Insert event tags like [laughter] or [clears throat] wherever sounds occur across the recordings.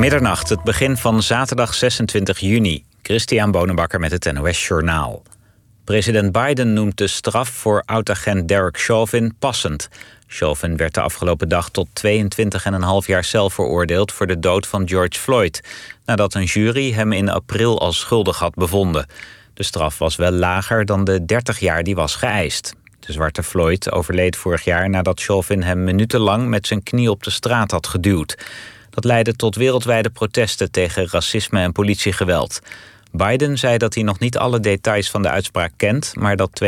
Middernacht, het begin van zaterdag 26 juni. Christian Bonenbakker met het NOS Journaal. President Biden noemt de straf voor oud-agent Derek Chauvin passend. Chauvin werd de afgelopen dag tot 22,5 jaar cel veroordeeld... voor de dood van George Floyd... nadat een jury hem in april als schuldig had bevonden. De straf was wel lager dan de 30 jaar die was geëist. De zwarte Floyd overleed vorig jaar nadat Chauvin hem minutenlang... met zijn knie op de straat had geduwd. Dat leidde tot wereldwijde protesten tegen racisme en politiegeweld. Biden zei dat hij nog niet alle details van de uitspraak kent... maar dat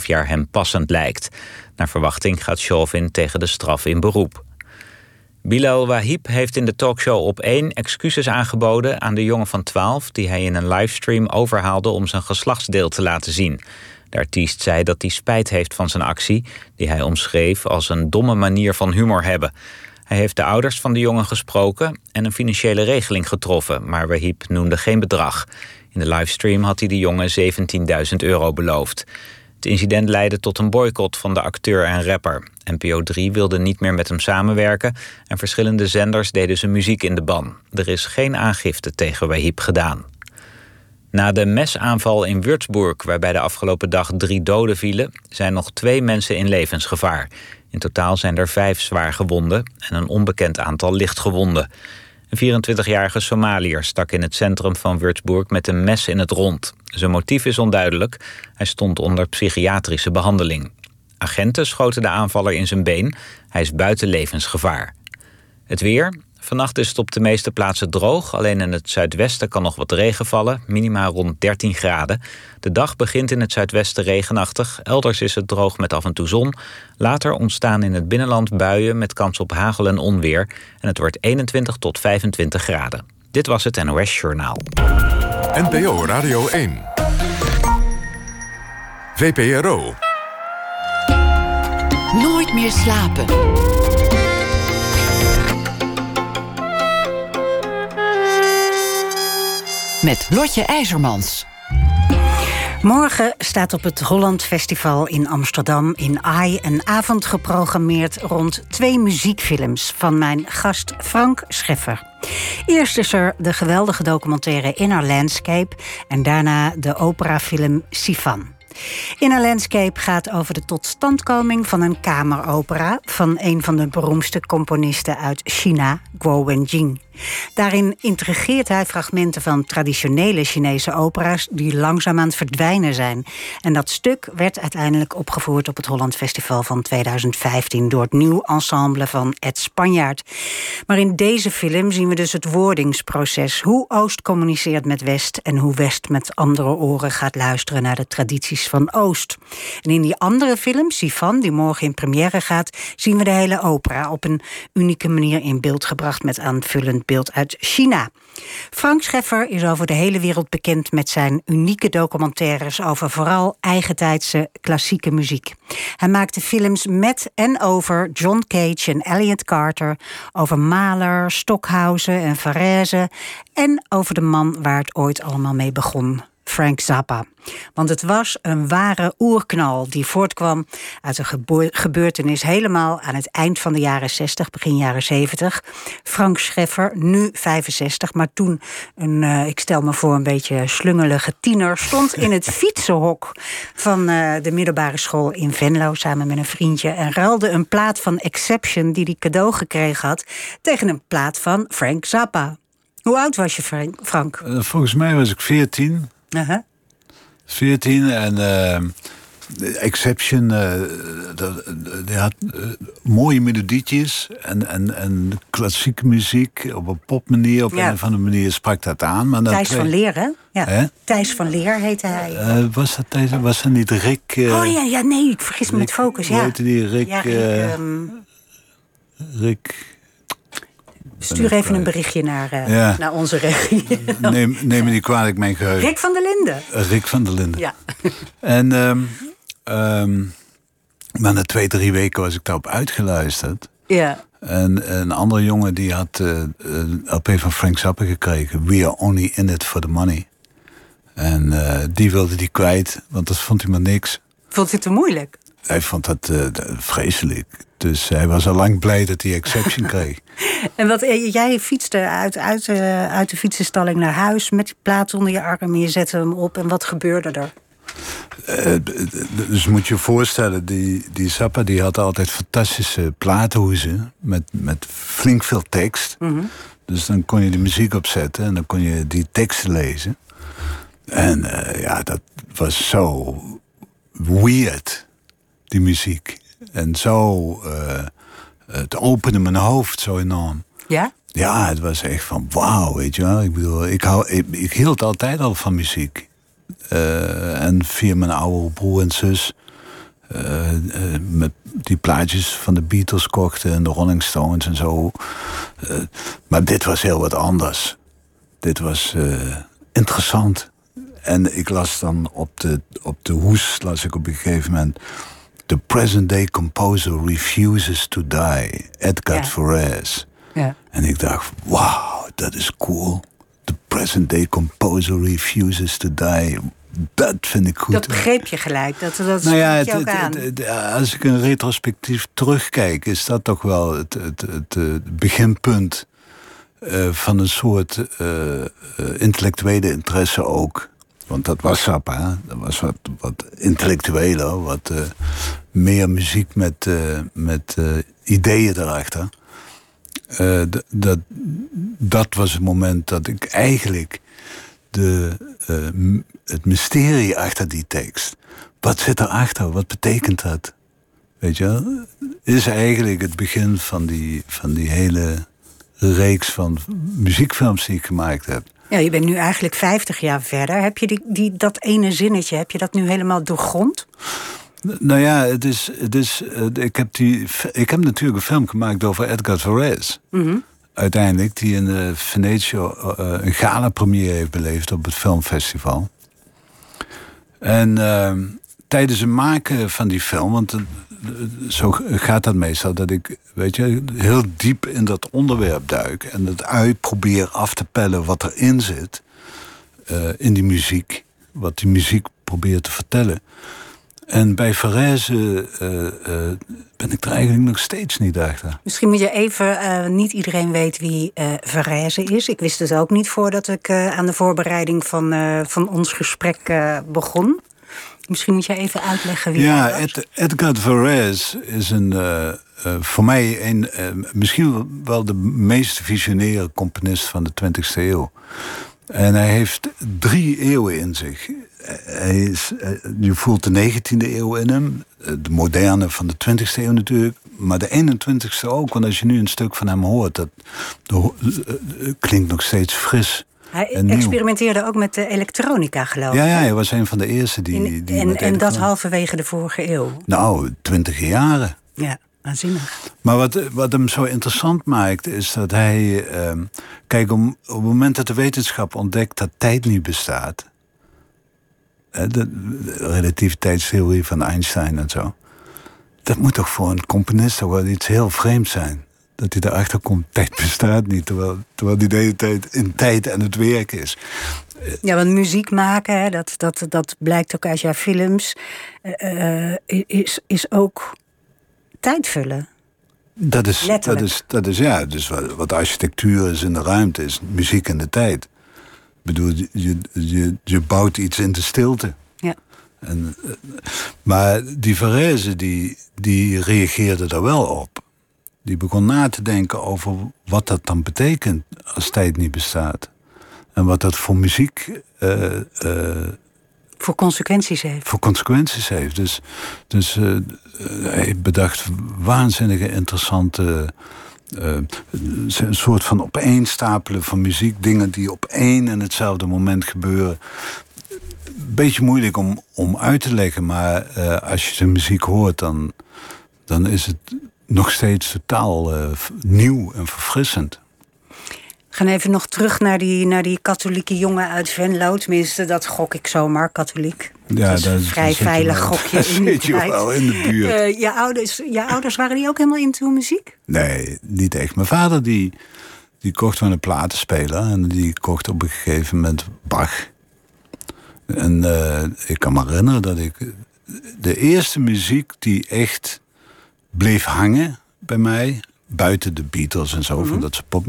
22,5 jaar hem passend lijkt. Naar verwachting gaat Chauvin tegen de straf in beroep. Bilal Wahib heeft in de talkshow op 1 excuses aangeboden aan de jongen van 12... die hij in een livestream overhaalde om zijn geslachtsdeel te laten zien. De artiest zei dat hij spijt heeft van zijn actie... die hij omschreef als een domme manier van humor hebben... Hij heeft de ouders van de jongen gesproken en een financiële regeling getroffen, maar Wahib noemde geen bedrag. In de livestream had hij de jongen 17.000 euro beloofd. Het incident leidde tot een boycott van de acteur en rapper. NPO 3 wilde niet meer met hem samenwerken en verschillende zenders deden zijn muziek in de ban. Er is geen aangifte tegen Wahib gedaan. Na de mesaanval in Würzburg, waarbij de afgelopen dag drie doden vielen, zijn nog twee mensen in levensgevaar. In totaal zijn er vijf zwaar gewonden en een onbekend aantal lichtgewonden. Een 24-jarige Somaliër stak in het centrum van Würzburg met een mes in het rond. Zijn motief is onduidelijk. Hij stond onder psychiatrische behandeling. Agenten schoten de aanvaller in zijn been. Hij is buiten levensgevaar. Het weer. Vannacht is het op de meeste plaatsen droog. Alleen in het zuidwesten kan nog wat regen vallen. Minima rond 13 graden. De dag begint in het zuidwesten regenachtig. Elders is het droog met af en toe zon. Later ontstaan in het binnenland buien met kans op hagel en onweer. En het wordt 21 tot 25 graden. Dit was het NOS Journaal. NPO Radio 1. VPRO. Nooit meer slapen. Met Lotje IJzermans. Morgen staat op het Holland Festival in Amsterdam in AI een avond geprogrammeerd rond twee muziekfilms van mijn gast Frank Scheffer. Eerst is er de geweldige documentaire Inner Landscape en daarna de operafilm Sifan. Inner Landscape gaat over de totstandkoming van een kameropera van een van de beroemdste componisten uit China, Guo Wenjing. Daarin intrigeert hij fragmenten van traditionele Chinese opera's die langzaam aan het verdwijnen zijn. En dat stuk werd uiteindelijk opgevoerd op het Holland Festival van 2015 door het nieuw ensemble van Ed Spanjaard. Maar in deze film zien we dus het wordingsproces. Hoe Oost communiceert met West en hoe West met andere oren gaat luisteren naar de tradities van Oost. En in die andere film, Sifan, die morgen in première gaat, zien we de hele opera op een unieke manier in beeld gebracht met aanvullend beeld uit China. Frank Scheffer is over de hele wereld bekend met zijn unieke documentaires over vooral eigentijdse klassieke muziek. Hij maakte films met en over John Cage en Elliot Carter, over Mahler, Stockhausen en Varese en over de man waar het ooit allemaal mee begon, Frank Zappa. Want het was een ware oerknal die voortkwam uit een gebeurtenis helemaal aan het eind van de jaren 60, begin jaren 70. Frank Scheffer, nu 65, maar toen een, uh, ik stel me voor, een beetje slungelige tiener, stond in het [laughs] fietsenhok van uh, de middelbare school in Venlo samen met een vriendje en ruilde een plaat van Exception die hij cadeau gekregen had tegen een plaat van Frank Zappa. Hoe oud was je, Frank? Uh, volgens mij was ik 14. Uh -huh. 14 en uh, Exception, uh, die had uh, mooie melodietjes en, en, en klassieke muziek op een popmanier. Op ja. een of andere manier sprak dat aan. Maar Thijs van Leer, hè? Ja. Hè? Thijs van Leer heette hij. was, dat Thijs, was dat niet Rick? oh ja, ja, nee, ik vergis me met focus. Ja. heette die Rick? Ja, Rick, um... Rick Stuur even een berichtje naar, uh, ja. naar onze regie. neem, neem me niet kwalijk, mijn geheugen. Rick van der Linden. Uh, Rick van der Linden. Ja. [laughs] En, um, um, maar na twee, drie weken was ik daarop uitgeluisterd. Ja. En een andere jongen die had uh, een LP van Frank Zappa gekregen. We are only in it for the money. En die wilde die kwijt, want dat vond hij maar niks. Vond hij te moeilijk? Hij vond dat vreselijk. Dus hij was al lang blij dat hij exception [laughs] kreeg. En wat, eh, jij fietste uit, uit, eh, uit de fietsenstalling naar huis met die plaat onder je arm. Je zette hem op. En wat gebeurde er? Uh, dus moet je je voorstellen, die, die Zappa die had altijd fantastische platenhoezen met, met flink veel tekst. Dus dan kon je de muziek opzetten en dan kon je die teksten lezen. En uh, ja, dat was zo weird, die muziek. En zo, uh, het opende mijn hoofd zo enorm. Ja? Ja, het was echt van wauw, weet je wel. Ik bedoel, ik, hou, ik, ik hield altijd al van muziek. Uh, en via mijn oude broer en zus... Uh, uh, met die plaatjes van de Beatles kochten en de Rolling Stones en zo. maar dit was heel wat anders. Dit was interessant. En ik las dan op de, op de hoes, las ik op een gegeven moment... The present day composer refuses to die. Edgar ja. Ja. En ik dacht, wauw, dat is cool. The present day composer refuses to die. Dat vind ik goed. Dat begreep je gelijk. Dat, dat nou ja, het, het, het, het, als ik een retrospectief terugkijk, is dat toch wel het, het, beginpunt uh, van een soort uh, intellectuele interesse ook. Want dat was Zappa, dat was wat, wat intellectueler, wat meer muziek met, met ideeën erachter. Dat, dat was het moment dat ik eigenlijk de, het mysterie achter die tekst. Wat zit erachter? Wat betekent dat? Weet je, is eigenlijk het begin van die, van die hele reeks van muziekfilms die ik gemaakt heb. Ja, je bent nu eigenlijk 50 jaar verder. Heb je die, die, dat ene zinnetje, heb je dat nu helemaal doorgrond? Nou ja, het is, het is, ik, heb die, ik heb natuurlijk een film gemaakt over Edgar Ferrez. Mm -hmm. Uiteindelijk, die in uh, Venetië uh, een gala-première heeft beleefd op het filmfestival. En uh, tijdens het maken van die film, want zo gaat dat meestal, dat ik weet je, heel diep in dat onderwerp duik en het uit probeer af te pellen wat erin zit in die muziek, wat die muziek probeert te vertellen. En bij Varese uh, uh, ben ik er eigenlijk nog steeds niet achter. Misschien moet je even, niet iedereen weet wie uh, is. Ik wist het ook niet voordat ik aan de voorbereiding van, van ons gesprek begon. Misschien moet je even uitleggen wie ja, hij was. Ed, Edgar Varese is een, voor mij een, misschien wel de meest visionaire componist van de 20e eeuw. En hij heeft drie eeuwen in zich hij is, je voelt de 19e eeuw in hem, de moderne van de 20e eeuw natuurlijk, maar de 21e ook. Want als je nu een stuk van hem hoort, dat, dat klinkt nog steeds fris. Hij experimenteerde ook met de elektronica, geloof ik. Ja, ja, hij was een van de eerste die. In, die en en dat halverwege de vorige eeuw. Nou, twintig jaren. Ja, waanzinnig. Maar wat, wat hem zo interessant maakt, is dat hij. Uh, kijk, om, op het moment dat de wetenschap ontdekt dat tijd niet bestaat de relativiteitstheorie van Einstein en zo. Dat moet toch voor een componist toch wel iets heel vreemds zijn. Dat hij erachter komt, tijd bestaat niet, terwijl, terwijl die de hele tijd in tijd aan het werk is. Ja, want muziek maken, hè, dat, dat, dat blijkt ook uit jouw films, uh, is, is ook tijd vullen. Dat is, dat is, dat is ja, dus wat, wat architectuur is in de ruimte, is muziek in de tijd. Ik bedoel, je, je, je bouwt iets in de stilte. Ja. En, maar die Varese, die, die reageerde er wel op. Die begon na te denken over wat dat dan betekent als tijd niet bestaat. En wat dat voor muziek. Uh, uh, voor consequenties heeft. Voor consequenties heeft. Dus, dus uh, hij bedacht waanzinnige interessante een soort van opeenstapelen van muziek. Dingen die op één en hetzelfde moment gebeuren. Beetje moeilijk om, om uit te leggen, maar als je zijn muziek hoort, dan, dan is het nog steeds totaal uh, nieuw en verfrissend. We gaan even nog terug naar die, naar die katholieke jongen uit Venlo. Tenminste, dat gok ik zomaar, katholiek. Ja, dat is een vrij veilig gokje. [laughs] Daar zit je wel in de buurt. Uh, je, ouders, je ouders, waren die ook helemaal into muziek? Nee, niet echt. Mijn vader die, die kocht me een platenspeler. En die kocht op een gegeven moment Bach. En uh, ik kan me herinneren dat ik... De eerste muziek die echt bleef hangen bij mij, buiten de Beatles en zo, van dat soort pop,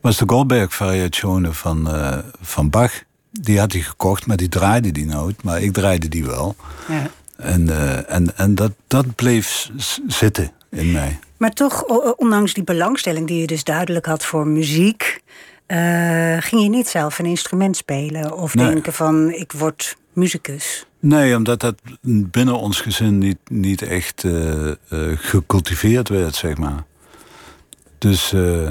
was de Goldberg-variationen van, eh, van Bach. Die had hij gekocht, maar die draaide die nooit. Maar ik draaide die wel. Ja. En, eh, en, en dat, dat bleef zitten in mij. Maar toch, ondanks die belangstelling die je dus duidelijk had voor muziek, eh, ging je niet zelf een instrument spelen of Nee. denken van ik word muzikus. Nee, omdat dat binnen ons gezin niet, niet echt eh, gecultiveerd werd, zeg maar. Dus eh,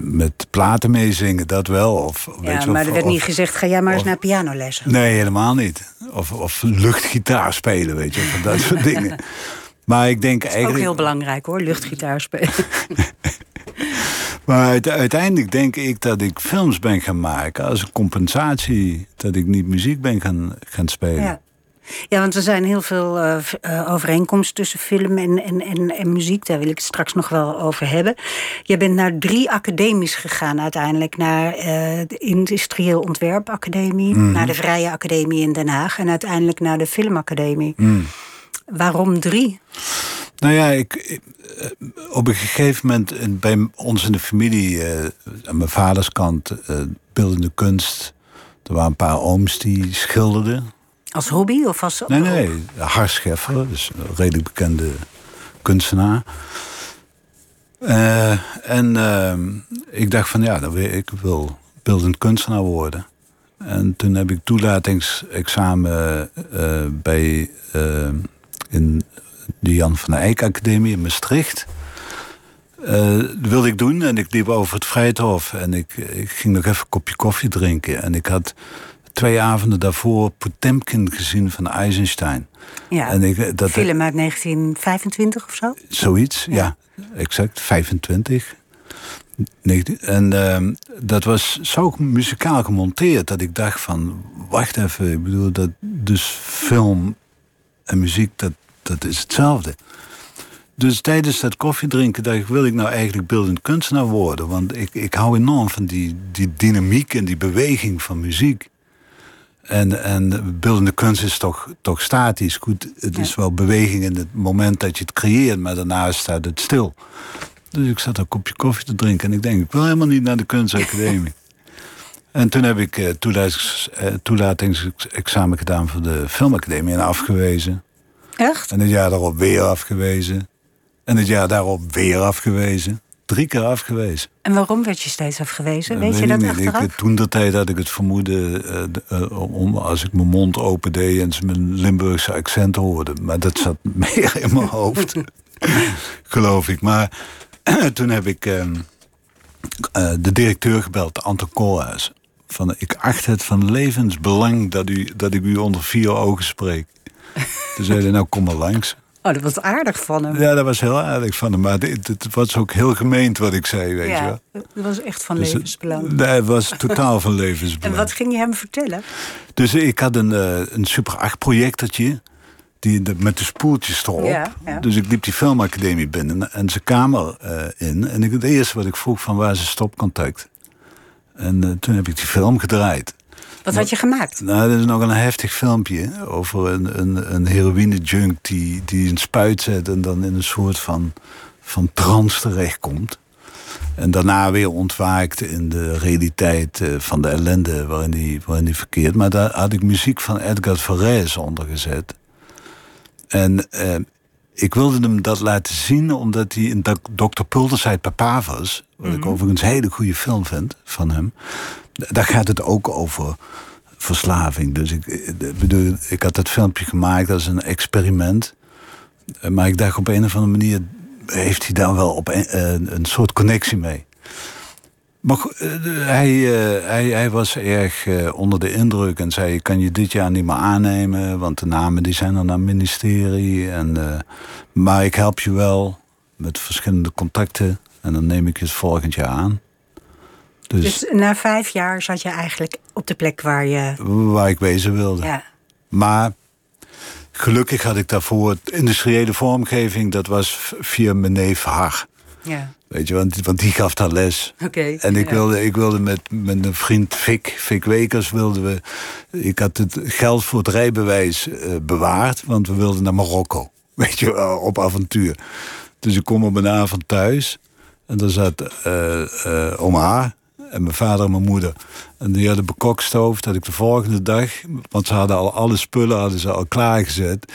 met platen meezingen, dat wel. Of, weet Ja, je maar er werd of- niet gezegd ga jij maar eens of- naar pianolessen. Nee, helemaal niet. Of, of luchtgitaar spelen, weet je, van dat soort [laughs] dingen. Maar ik denk Ook eigenlijk. heel belangrijk hoor, luchtgitaar spelen. [laughs] Maar uite- uiteindelijk denk ik dat ik films ben gaan maken als een compensatie dat ik niet muziek ben gaan, gaan spelen. Ja. ja, want er zijn heel veel eh, overeenkomsten tussen film en, en, en, en muziek. Daar wil ik het straks nog wel over hebben. Je bent naar drie academies gegaan uiteindelijk. Naar eh, de Industrieel Ontwerpacademie, naar de Vrije Academie in Den Haag... en uiteindelijk naar de Filmacademie. Waarom drie? Nou ja, ik, op een gegeven moment in- bij ons in de familie, eh, aan mijn vaders kant, eh, beeldende kunst. Er waren een paar ooms die schilderden. Als hobby of als... Nee, nee, Har Scheffer, dus een redelijk bekende kunstenaar. Eh, en ik dacht van ja, dan wil, ik wil beeldend kunstenaar worden. En toen heb ik toelatingsexamen eh, bij eh, in de Jan van Eyck Academie in Maastricht. Eh, dat wilde ik doen en ik liep over het Vrijthof en ik, ik ging nog even een kopje koffie drinken. En ik had twee avonden daarvoor Potemkin gezien van Eisenstein. Ja, En ik, dat, film uit 1925 of zo? Zoiets, ja. exact. 25. 19 En ehm, dat was zo muzikaal gemonteerd dat ik dacht van... wacht even, ik bedoel, dat, dus film en muziek, dat, dat is hetzelfde. Dus tijdens dat koffiedrinken dacht ik... wil ik nou eigenlijk beeldend kunstenaar worden? Want ik, ik hou enorm van die, die dynamiek en die beweging van muziek. En, en beeldende kunst is toch, toch statisch. Goed, het is wel beweging in het moment dat je het creëert, maar daarna staat het stil. Dus ik zat een kopje koffie te drinken en ik denk, ik wil helemaal niet naar de kunstacademie. [laughs] en toen heb ik eh, toelatings, eh, toelatingsexamen gedaan voor de filmacademie en afgewezen. Echt? En het jaar daarop weer afgewezen. En het jaar daarop weer afgewezen. Drie keer afgewezen. En waarom werd je steeds afgewezen? Weet je dat niet. achteraf? Ik, toen de tijd had ik het vermoeden, eh, eh, om, als ik mijn mond open deed en ze mijn Limburgse accent hoorden. Maar dat zat [laughs] meer in mijn hoofd, [laughs] geloof ik. Maar [clears throat] toen heb ik ehm, eh, de directeur gebeld, Anton Koolhuis. Van, ik acht het van levensbelang dat, u, dat ik u onder vier ogen spreek. Toen zei hij, nou kom maar langs. Oh, dat was aardig van hem. Ja, dat was heel aardig van hem. Maar het, het was ook heel gemeend wat ik zei, weet je wel. Ja, dat was echt van Dus het- levensbelang. Nee, het was totaal van [laughs] En levensbelang. wat ging je hem vertellen? Dus ik had een, eh, een Super 8 projectortje. Die, de- met de spoeltjes erop. Ja, ja. Dus ik liep die filmacademie binnen en zijn kamer eh, in. En ik, het eerste wat ik vroeg van waar het stopcontact? En eh, toen heb ik die film gedraaid. Wat had je gemaakt? Nou, dat is nog een heftig filmpje over een, een, een heroïne-junk die, die een spuit zet en dan in een soort van, van trance terechtkomt. En daarna weer ontwaakt in de realiteit eh, van de ellende waarin hij waarin die verkeert. Maar daar had ik muziek van Edgar Ferrez onder gezet. En eh, ik wilde hem dat laten zien omdat hij in Dr. Puldersheid Papavers... wat ik overigens een hele goede film vind van hem... daar gaat het ook over verslaving. Dus ik, eh, bedoel, ik had dat filmpje gemaakt als een experiment. Eh, Maar ik dacht op een of andere manier... heeft hij daar wel op een, soort connectie mee. Maar eh, hij, hij, hij was erg onder de indruk en zei... ik kan je dit jaar niet meer aannemen... want de namen die zijn dan naar het ministerie. En, maar ik help je wel met verschillende contacten... en dan neem ik je het volgend jaar aan. Dus, Dus na vijf jaar zat je eigenlijk op de plek waar je... waar ik wezen wilde. Ja, Maar gelukkig had ik daarvoor... industriële vormgeving, dat was via mijn neef Har. Ja. Weet je, want, want die gaf daar les. Oké. En ik ja. wilde, ik wilde met, met een vriend Fik, Fik Wekers, wilden we. Ik had het geld voor het rijbewijs eh, bewaard, want we wilden naar Marokko. [laughs] Weet je, op avontuur. Dus ik kom op een avond thuis. En daar zat eh, oma en mijn vader en mijn moeder. En die hadden bekokstoofd dat ik de volgende dag, want ze hadden al alle spullen hadden ze al klaargezet,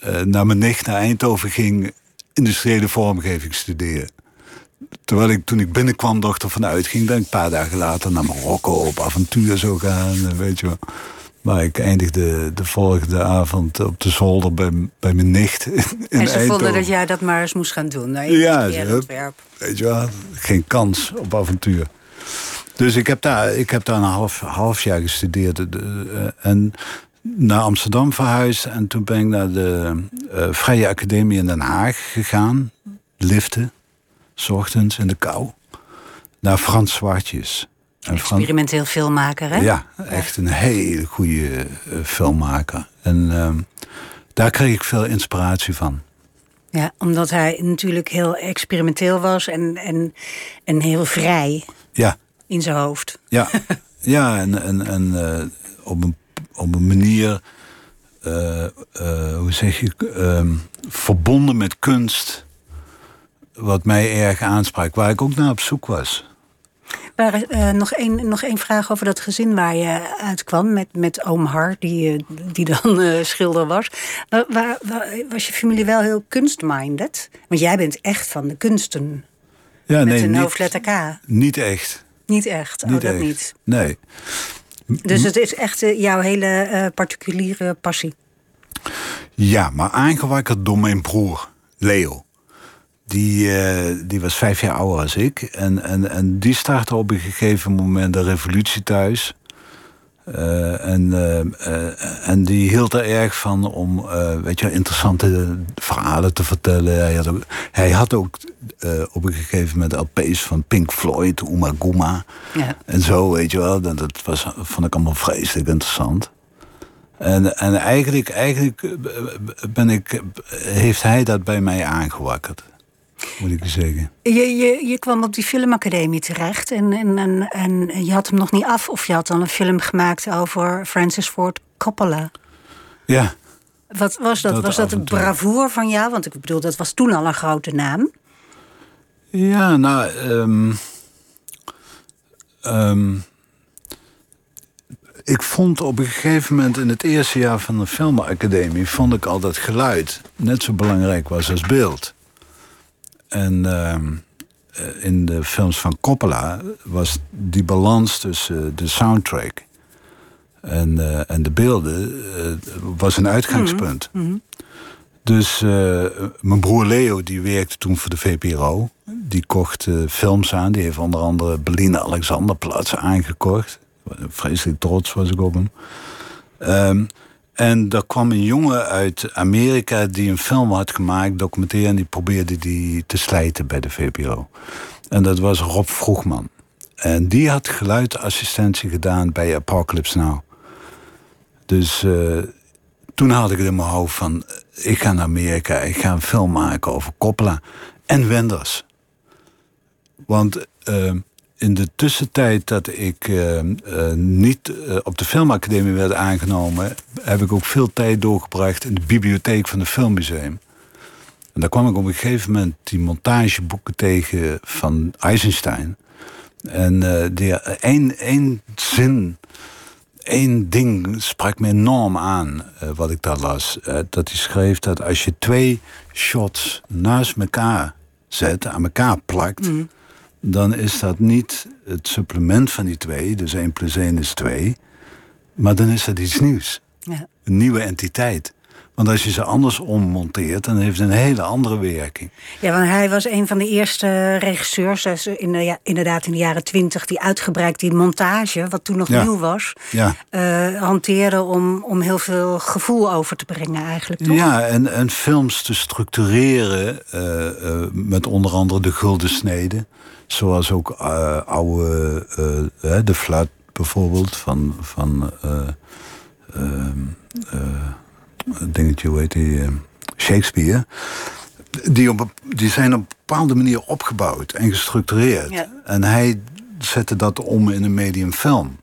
eh, naar mijn nicht naar Eindhoven ging industriële vormgeving studeren. Terwijl ik toen ik binnenkwam toch ervan uitging dat ik een paar dagen later naar Marokko op avontuur zou gaan. eh, Weet je wel. Maar ik eindigde de volgende avond op de zolder bij, bij mijn nicht. In En ze Eindhoven. vonden dat jij dat maar eens moest gaan doen. Nou, Ja, ze-. Weet je wel, geen kans op avontuur. Dus ik heb daar, ik heb daar een half, half jaar gestudeerd. eh, En naar Amsterdam verhuisd. En toen ben ik naar de eh, Vrije Academie in Den Haag gegaan. Liften, 's ochtends in de kou. Naar Frans Zwartjes. En Frans, Experimenteel filmmaker, hè? ja, echt een hele goede eh, filmmaker. En ehm, daar kreeg ik veel inspiratie van. Ja, omdat hij natuurlijk heel experimenteel was en, en, en heel vrij Ja, in zijn hoofd. Ja, ja en, en, en eh, op, een, op een manier, eh, eh, hoe zeg je, ehm, verbonden met kunst, wat mij erg aansprak, waar ik ook naar op zoek was. Maar, nog, één, nog één vraag over dat gezin waar je uitkwam met, met oom Har, die, die dan schilder was. Waar- was je familie wel heel kunstminded? Want jij bent echt van de kunsten, Ja, met nee, een niet, hoofdletter K. niet echt. Niet echt, oh, Niet dat echt. niet. Nee. Dus het is echt eh, jouw hele eh, particuliere passie. Ja, maar aangewakkerd door mijn broer, Leo. Die, eh, die was vijf jaar ouder als ik. En, en, en die startte op een gegeven moment de revolutie thuis. Eh, en, eh, eh, en die hield er erg van om weet je, interessante verhalen te vertellen. Hij had ook, hij had ook op een gegeven moment LP's van Pink Floyd, Uma Guma. Ja. En zo, weet je wel. Dat, dat was, vond ik allemaal vreselijk interessant. En, en eigenlijk, eigenlijk ben ik, heeft hij dat bij mij aangewakkerd. Moet ik zeggen. Je, je, je kwam op die filmacademie terecht en, en, en, en je had hem nog niet af. Of je had al een film gemaakt over Francis Ford Coppola. Ja, Wat was dat? Dat was dat een bravoer van jou? Want ik bedoel, dat was toen al een grote naam. ja nou. ehm, ehm, ik vond op een gegeven moment in het eerste jaar van de filmacademie... vond ik al dat geluid net zo belangrijk was als beeld. En ehm, eh, in de films van Coppola was die balans tussen de soundtrack en, eh, en de beelden eh, was een uitgangspunt. Dus eh, mijn broer Leo, die werkte toen voor de VPRO. Die kocht eh, films aan. Die heeft onder andere Berliner Alexanderplatz aangekocht. Vreselijk trots was ik op hem. Ehm, en daar kwam een jongen uit Amerika die een film had gemaakt, documentaire, en die probeerde die te slijten bij de VPRO. En dat was Rob Vroegman. En die had geluidassistentie gedaan bij Apocalypse Now. Dus eh, toen had ik het in mijn hoofd van... ik ga naar Amerika, ik ga een film maken over Coppola en Wenders. Want eh, in de tussentijd dat ik eh, eh, niet eh, op de filmacademie werd aangenomen... heb ik ook veel tijd doorgebracht in de bibliotheek van het Filmmuseum. En daar kwam ik op een gegeven moment die montageboeken tegen van Eisenstein. En die, één, één zin Eén ding sprak me enorm aan, wat ik daar las. Dat hij schreef dat als je twee shots naast elkaar zet, aan elkaar plakt... dan is dat niet het supplement van die twee, dus 1 plus 1 is 2... maar dan is dat iets nieuws, Ja. een nieuwe entiteit. Want als je ze anders ommonteert, dan heeft het een hele andere werking. Ja, want hij was een van de eerste regisseurs, dus in de, ja, inderdaad in de jaren twintig, die uitgebreid die montage, wat toen nog Ja. nieuw was, Ja. eh, hanteerde om, om heel veel gevoel over te brengen eigenlijk, toch? Ja, en, en films te structureren eh, eh, met onder andere de gulden snede. Zoals ook eh, oude, eh, de fluit bijvoorbeeld van, van dingetje, hoe heet die, Shakespeare. die, op, die zijn op een bepaalde manier opgebouwd en gestructureerd. Ja. En hij zette dat om in een medium film.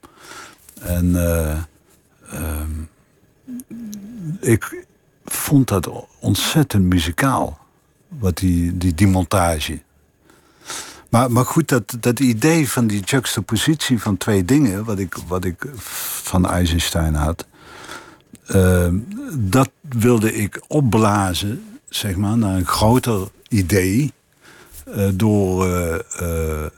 En eh, ehm, ik vond dat ontzettend muzikaal, wat die, die, die montage. Maar, maar goed, dat, dat idee van die juxtapositie van twee dingen, wat ik, wat ik van Eisenstein had, eh, dat wilde ik opblazen, zeg maar, naar een groter idee. eh, door eh, eh,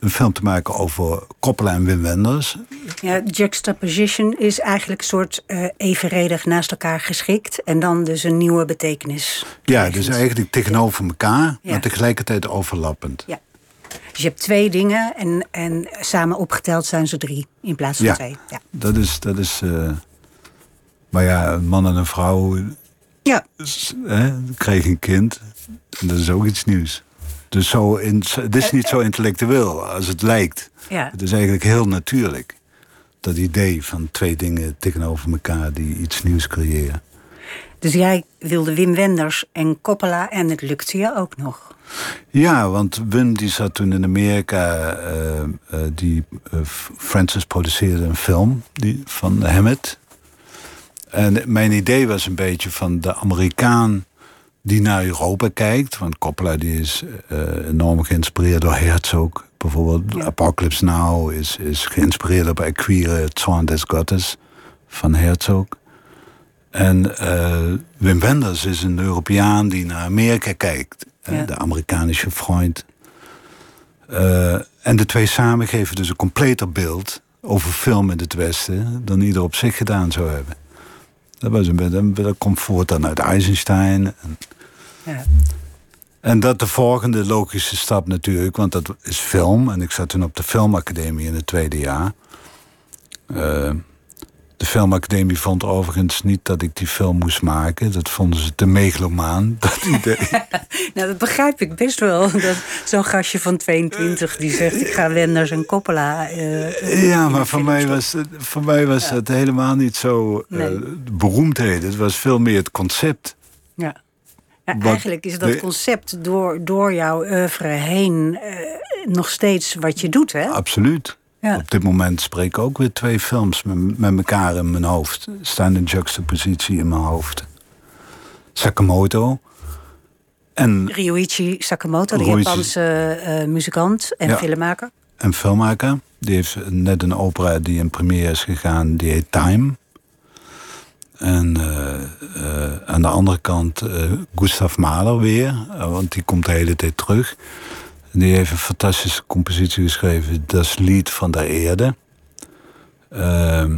een film te maken over Coppola en Wim Wenders. Ja, juxtaposition is eigenlijk een soort evenredig naast elkaar geschikt. En dan dus een nieuwe betekenis. Ja, dus eigenlijk tegenover elkaar, Ja. maar tegelijkertijd overlappend. Ja. Dus je hebt twee dingen en, en samen opgeteld zijn ze drie in plaats van Ja. twee. Ja. Dat is. Dat is eh, maar ja, een man en een vrouw ja, hè, kreeg een kind. En dat is ook iets nieuws. Dus zo in, het is niet zo intellectueel als het lijkt. ja. Het is eigenlijk heel natuurlijk. Dat idee van twee dingen tegenover elkaar die iets nieuws creëren. Dus jij wilde Wim Wenders en Coppola en het lukte je ook nog. Ja, want Wim die zat toen in Amerika. eh, eh, die, eh, Francis produceerde een film die, van Hammett. En mijn idee was een beetje van de Amerikaan die naar Europa kijkt. Want Coppola die is enorm geïnspireerd door Herzog. Bijvoorbeeld Ja. Apocalypse Now is, is geïnspireerd op Aquire, Zorn des Gottes van Herzog. En eh, Wim Wenders is een Europeaan die naar Amerika kijkt. Ja. De Amerikanische vriend. Eh, en de twee samen geven dus een completer beeld over film in het Westen dan ieder op zich gedaan zou hebben. Dat, was een, beetje- dat komt voort dan uit Eisenstein. En, Ja. en dat de volgende logische stap natuurlijk, want dat is film. En ik zat toen op de filmacademie in het tweede jaar. Eh, de filmacademie vond overigens niet dat ik die film moest maken. Dat vonden ze te megalomaan, [laughs] dat idee. [laughs] Nou, dat begrijp ik best wel. Zo'n gastje van 22 die zegt: Ik ga Wenders en Coppola. eh, Ja, maar voor mij was, het, voor mij was het helemaal niet zo eh Nee. beroemdheid. Het was veel meer het concept. Ja. Eigenlijk is dat concept door, door jouw oeuvre heen eh, nog steeds wat je doet, hè? Absoluut. Ja. Op dit moment spreken ook weer twee films met, met elkaar in mijn hoofd. Staan in juxtapositie in mijn hoofd. Sakamoto. En, Ryuichi Sakamoto, de Ryuichi- Japanse eh, muzikant en Ja. filmmaker. en filmmaker. Die heeft net een opera die in première is gegaan. Die heet Time. En eh, eh, aan de andere kant Gustav Mahler weer. want die komt de hele tijd terug. Die heeft een fantastische compositie geschreven. Dat is Lied van de Eerde. Ehm,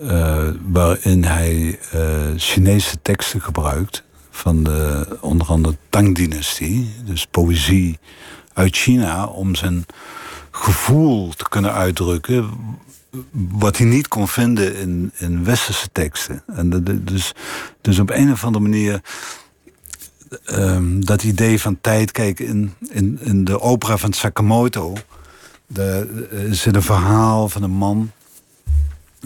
eh, waarin hij eh, Chinese teksten gebruikt. Van de onder andere Tang-dynastie. Dus poëzie uit China. Om zijn gevoel te kunnen uitdrukken. Wat hij niet kon vinden in, in westerse teksten. En dus, dus op een of andere manier ehm, dat idee van tijd. Kijk, in, in, in de opera van Sakamoto daar eh, zit een verhaal van een man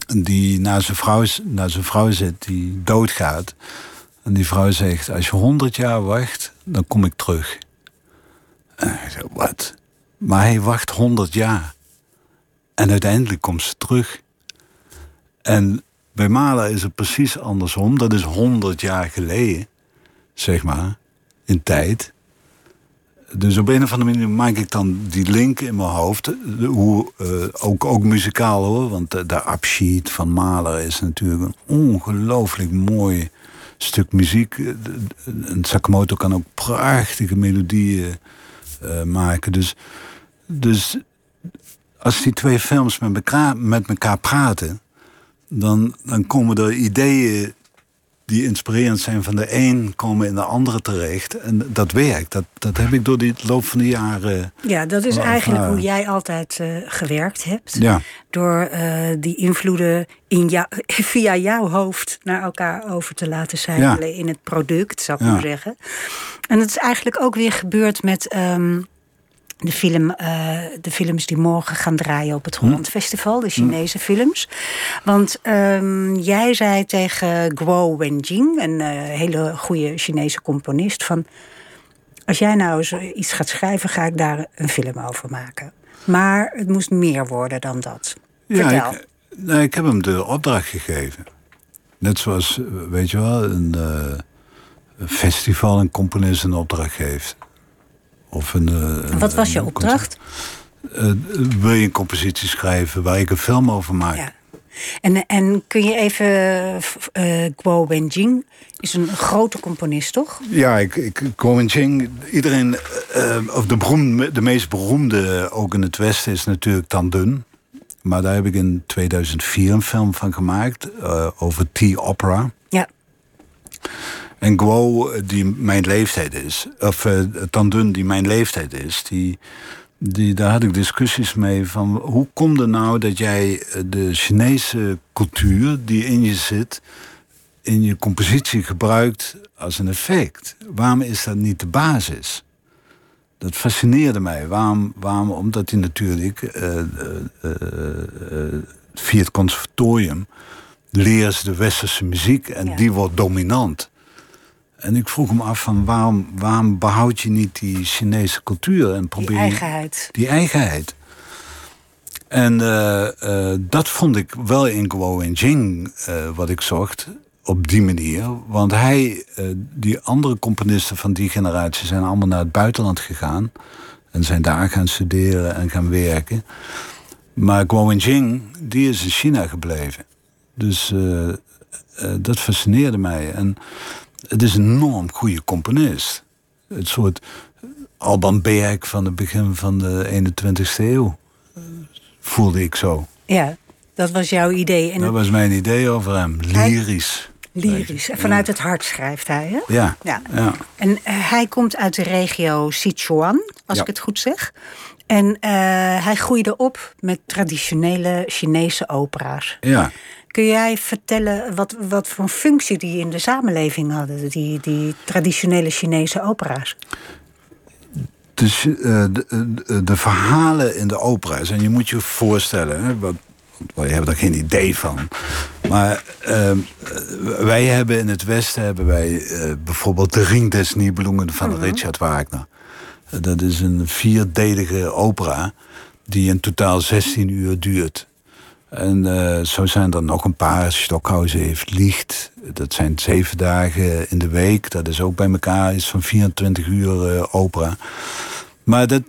die naar zijn vrouw, naar zijn vrouw zit, die doodgaat. En die vrouw zegt: Als je honderd jaar wacht, dan kom ik terug. En hij zegt: Wat? Maar hij wacht honderd jaar. En uiteindelijk komt ze terug. En bij Mahler is het precies andersom. Dat is honderd jaar geleden, zeg maar, in tijd. Dus op een of andere manier maak ik dan die link in mijn hoofd. Hoe, eh, ook, ook muzikaal hoor. Want de, de Abschied van Mahler is natuurlijk een ongelooflijk mooi stuk muziek. Eh, de- de- En Sakamoto kan ook prachtige melodieën eh, maken. Dus, dus als die twee films met elkaar, met elkaar praten... Dan, dan komen er ideeën die inspirerend zijn van de een komen in de andere terecht. En dat werkt. Dat, dat heb ik door die loop van de jaren. Ja, dat is eigenlijk hoe jij altijd eh, gewerkt hebt. Ja, Door eh, die invloeden in jou, [laughs] via jouw hoofd naar elkaar over te laten zijpelen in het product, zou ik Ja. maar zeggen. En dat is eigenlijk ook weer gebeurd met ehm, de, film, eh, de films die morgen gaan draaien op het Hm. Holland Festival, de Chinese films. Want ehm, jij zei tegen Guo Wenjing, een eh, hele goede Chinese componist, van Als jij nou eens iets gaat schrijven, ga ik daar een film over maken. Maar het moest meer worden dan dat. Vertel. Ja, ik, nee, ik heb hem de opdracht gegeven. Net zoals, eh, weet je wel, een, uh, een festival een componist een opdracht geeft. Of een, uh, Wat was je opdracht? Uh, wil je een compositie schrijven waar ik een film over maak? Ja. En, en kun je even. Uh, Guo Wenjing is een grote componist, toch? Ja, ik, ik, Guo Wenjing. Iedereen. Uh, of de, beroemde, de meest beroemde ook in het Westen is natuurlijk Tan Dun. Maar daar heb ik in 2004 een film van gemaakt. Uh, over T-opera. Ja. En Guo, die mijn leeftijd is. Of uh, Tan Dun, die mijn leeftijd is. Die die, daar had ik discussies mee van hoe komt het nou dat jij de Chinese cultuur die in je zit, in je compositie gebruikt als een effect? Waarom is dat niet de basis? Dat fascineerde mij. Waarom? waarom omdat hij natuurlijk uh, uh, uh, via het conservatorium leert de westerse muziek en ja. die wordt dominant. En ik vroeg me af van waarom, waarom behoud je niet die Chinese cultuur en probeer die eigenheid. Die eigenheid. En uh, uh, dat vond ik wel in Guo Wenjing uh, wat ik zocht op die manier. Want hij, die andere componisten van die generatie zijn allemaal naar het buitenland gegaan. En zijn daar gaan studeren en gaan werken. Maar Guo Wenjing, die is in China gebleven. Dus dat fascineerde mij. En het is een enorm goede componist. Het soort Alban Berg van het begin van de 21ste eeuw. Voelde ik zo. Ja, dat was jouw idee. En dat was mijn idee over hem. Lyrisch. Lyrisch. Vanuit het hart schrijft hij, hè? Ja. ja. ja. En uh, hij komt uit de regio Sichuan, als ja. ik het goed zeg. En uh, hij groeide op met traditionele Chinese opera's. Ja. Kun jij vertellen wat, wat voor functie die in de samenleving hadden, die, die traditionele Chinese opera's? Dus uh, de, de, de, verhalen in de opera's, en je moet je voorstellen, hè, wat, je hebt er geen idee van. Maar uh, wij hebben in het Westen hebben wij uh, bijvoorbeeld de Ring des Nibelungen van -huh. Richard Wagner. Dat is een vierdelige opera die in totaal 16 uur duurt. En uh, zo zijn er nog een paar. Stockhausen heeft Licht. Dat zijn zeven dagen in de week. Dat is ook bij elkaar iets van 24 uur uh, opera. Maar dat,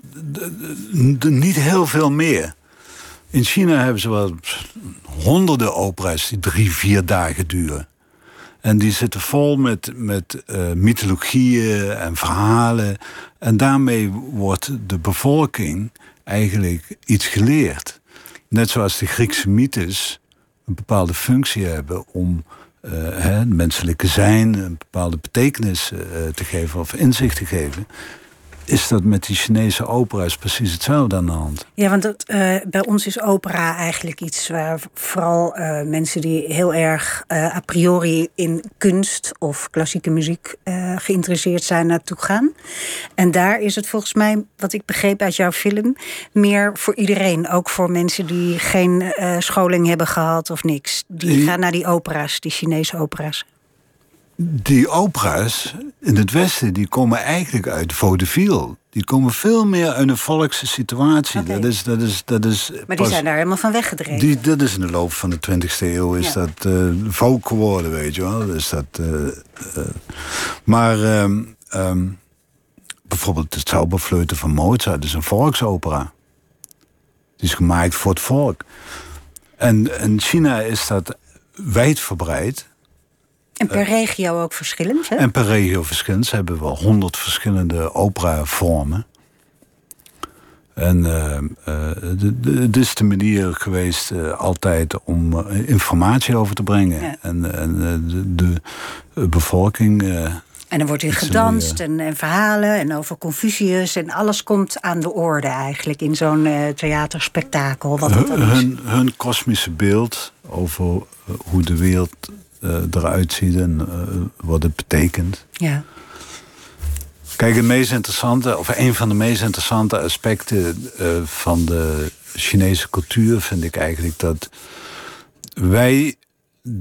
niet heel veel meer. In China hebben ze wel honderden opera's die drie, vier dagen duren. En die zitten vol met, met uh, mythologieën en verhalen. En daarmee wordt de bevolking eigenlijk iets geleerd. Net zoals de Griekse mythes een bepaalde functie hebben om uh, hè, menselijke zijn een bepaalde betekenis uh, te geven of inzicht te geven. Is dat met die Chinese opera's precies hetzelfde aan de hand? Ja, want dat, uh, bij ons is opera eigenlijk iets waar vooral mensen die heel erg a priori in kunst of klassieke muziek geïnteresseerd zijn naartoe gaan. En daar is het volgens mij, wat ik begreep uit jouw film, meer voor iedereen. Ook voor mensen die geen scholing hebben gehad of niks. Die, die gaan naar die opera's, die Chinese opera's die opera's in het Westen die komen eigenlijk uit vaudeville. Die komen veel meer uit een volkse situatie. Dat is, dat is, dat is Maar die zijn daar helemaal van weggedreven. die, dat is in de loop van de 20e eeuw is Ja. dat eh folk geworden, weet je wel. Dus dat, eh, maar ehm, ehm, bijvoorbeeld het Zauberfleuten van Mozart is een volksopera. Die is gemaakt voor het volk. En in China is dat wijdverbreid. En per regio ook verschillend, hè? En per regio verschillend. Ze hebben wel honderd verschillende operavormen. En eh, eh, het is de manier geweest eh, altijd om eh, informatie over te brengen. Ja. En, en eh, de, de eh, bevolking. eh, En er wordt hier gedanst eh, en, en verhalen en over Confucius. En alles komt aan de orde eigenlijk in zo'n eh, theaterspektakel. Wat hun, hun, hun kosmische beeld over eh, hoe de wereld eh, eruit ziet en eh, wat het betekent. Ja. Kijk, het meest interessante, of een van de meest interessante aspecten eh, van de Chinese cultuur vind ik eigenlijk dat wij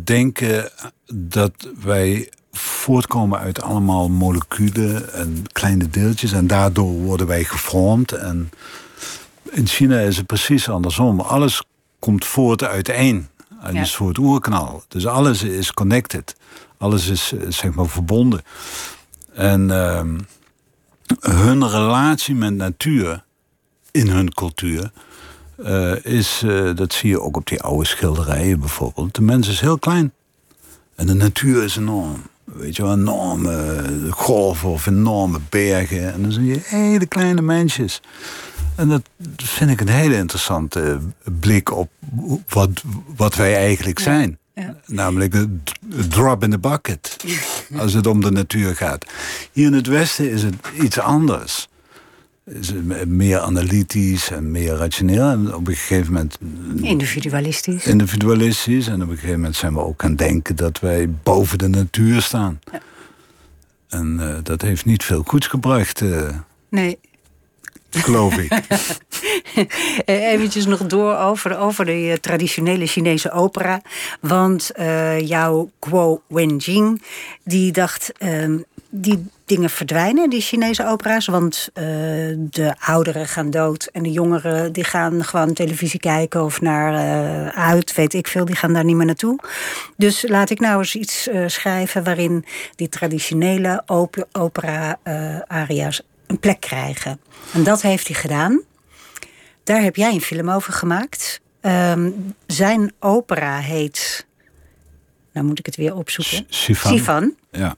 denken dat wij voortkomen uit allemaal moleculen en kleine deeltjes. En daardoor worden wij gevormd. En in China is het precies andersom. Alles komt voort uit één. Een Ja. soort oerknal. Dus alles is connected. Alles is zeg maar verbonden. En ehm, hun relatie met natuur in hun cultuur eh, is, eh, dat zie je ook op die oude schilderijen bijvoorbeeld. De mens is heel klein. En de natuur is enorm. Weet je wel, enorme golven of enorme bergen. En dan zie je hele kleine mensjes. En dat vind ik een hele interessante blik op wat, wat wij eigenlijk zijn. ja. Namelijk een d- drop in the bucket. Als het om de natuur gaat. Hier in het Westen is het iets anders. Is het meer analytisch en meer rationeel. En op een gegeven moment Individualistisch. individualistisch. En op een gegeven moment zijn we ook aan het denken dat wij boven de natuur staan. En eh, dat heeft niet veel goeds gebracht, eh, Nee. Geloof ik. [laughs] Eh, Eventjes nog door over, over de eh, traditionele Chinese opera. Want eh, jouw Guo Wenjing, die dacht... ehm, die dingen verdwijnen, die Chinese opera's. Want de ouderen gaan dood en de jongeren die gaan gewoon televisie kijken... of naar uit, weet ik veel, die gaan daar niet meer naartoe. Dus laat ik nou eens iets schrijven... waarin die traditionele op- opera-aria's een plek krijgen. En dat heeft hij gedaan. Daar heb jij een film over gemaakt. Ehm, zijn opera heet. Nou moet ik het weer opzoeken. Sivan. Sivan. Ja.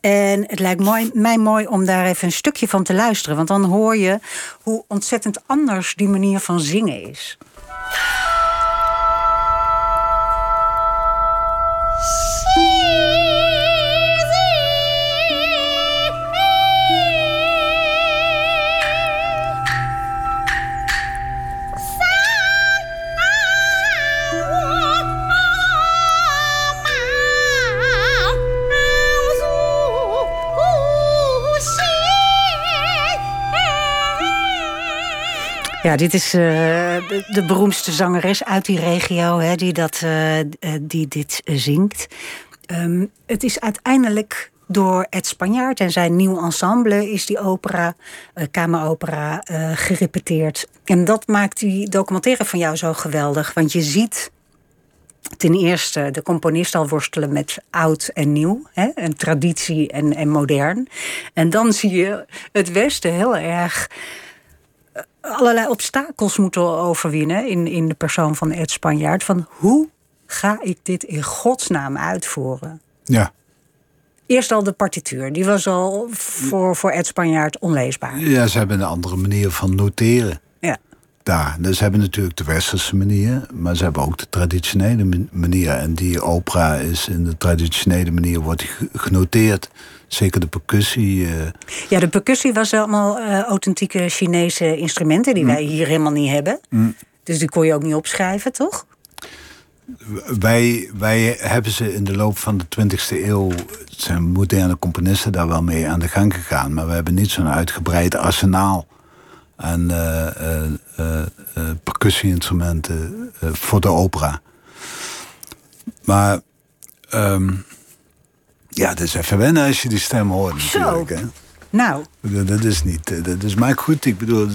En het lijkt mooi, mij mooi om daar even een stukje van te luisteren. Want dan hoor je hoe ontzettend anders die manier van zingen is. Ja, dit is eh, de, beroemdste zangeres uit die regio hè, die, dat, eh, eh, die dit zingt. Ehm, het is uiteindelijk door Ed Spanjaard en zijn nieuw ensemble is die opera, kameropera, gerepeteerd. En dat maakt die documentaire van jou zo geweldig. Want je ziet ten eerste de componist al worstelen met oud en nieuw. Hè, en traditie en, en modern. En dan zie je het Westen heel erg allerlei obstakels moeten overwinnen in, in de persoon van Ed Spanjaard. Van hoe ga ik dit in godsnaam uitvoeren? Ja. Eerst al de partituur, die was al voor, voor Ed Spanjaard onleesbaar. ja, ze hebben een andere manier van noteren. Ja. Daar. Dus ze hebben natuurlijk de westerse manier, maar ze hebben ook de traditionele man- manier. En die opera is in de traditionele manier wordt genoteerd. Zeker de percussie. eh, Ja, de percussie was allemaal eh, authentieke Chinese instrumenten die wij hier helemaal niet hebben. Dus die kon je ook niet opschrijven, toch? wij, wij hebben ze in de loop van de 20e eeuw, zijn moderne componisten daar wel mee aan de gang gegaan. Maar we hebben niet zo'n uitgebreid arsenaal aan eh, eh, eh, percussie-instrumenten voor de opera. Maar ehm, ja, het is even wennen als je die stem hoort Zo. natuurlijk. Hè? Nou, Dat, dat is niet. Dat is maar goed. Ik bedoel.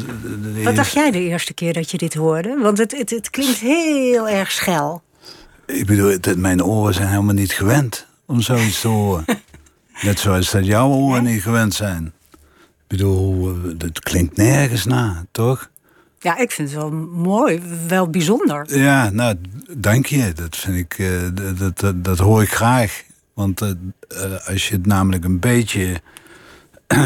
wat dacht jij de eerste keer dat je dit hoorde? Want het, het, het klinkt heel erg schel. Ik bedoel, het- mijn oren zijn helemaal niet gewend om zoiets te horen. [laughs] Net zoals dat jouw oren niet gewend zijn. Ik bedoel, het klinkt nergens na, toch? Ja, ik vind het wel mooi, wel bijzonder. Ja, nou, dank je. Dat vind ik, eh, dat, dat, dat, dat hoor ik graag. Want eh, eh, als je het namelijk een beetje. [clears throat]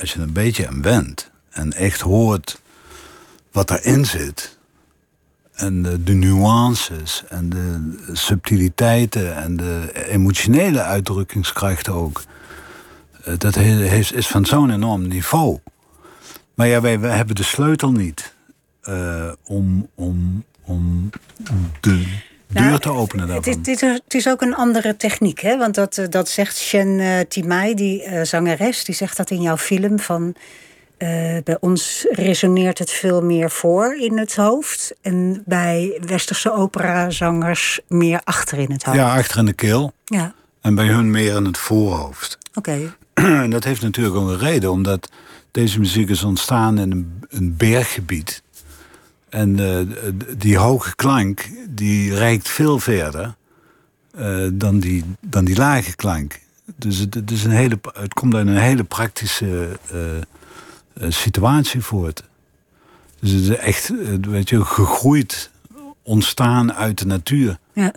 als je er een beetje aan went en echt hoort wat erin zit. En de, de nuances en de subtiliteiten en de emotionele uitdrukkingskracht ook. Eh, Dat heeft, is van zo'n enorm niveau. Maar ja, wij, wij hebben de sleutel niet eh, om, om, om de deur Nou, te openen daarvan. het, is, het is ook een andere techniek, hè? Want dat, eh, dat zegt Shen Timai, die zangeres, die zegt dat in jouw film van. Bij ons resoneert het veel meer voor in het hoofd. En bij westerse operazangers meer achter in het hoofd. Ja, achter in de keel. Ja, En bij hun meer in het voorhoofd. oké. [clears throat] En dat heeft natuurlijk ook een reden, omdat deze muziek is ontstaan in een, berggebied. En eh, die hoge klank, die reikt veel verder eh, dan, die, dan die lage klank. Dus het, is een hele, het komt uit een hele praktische eh, situatie voort. Dus het is echt, weet je, gegroeid, ontstaan uit de natuur. Ja.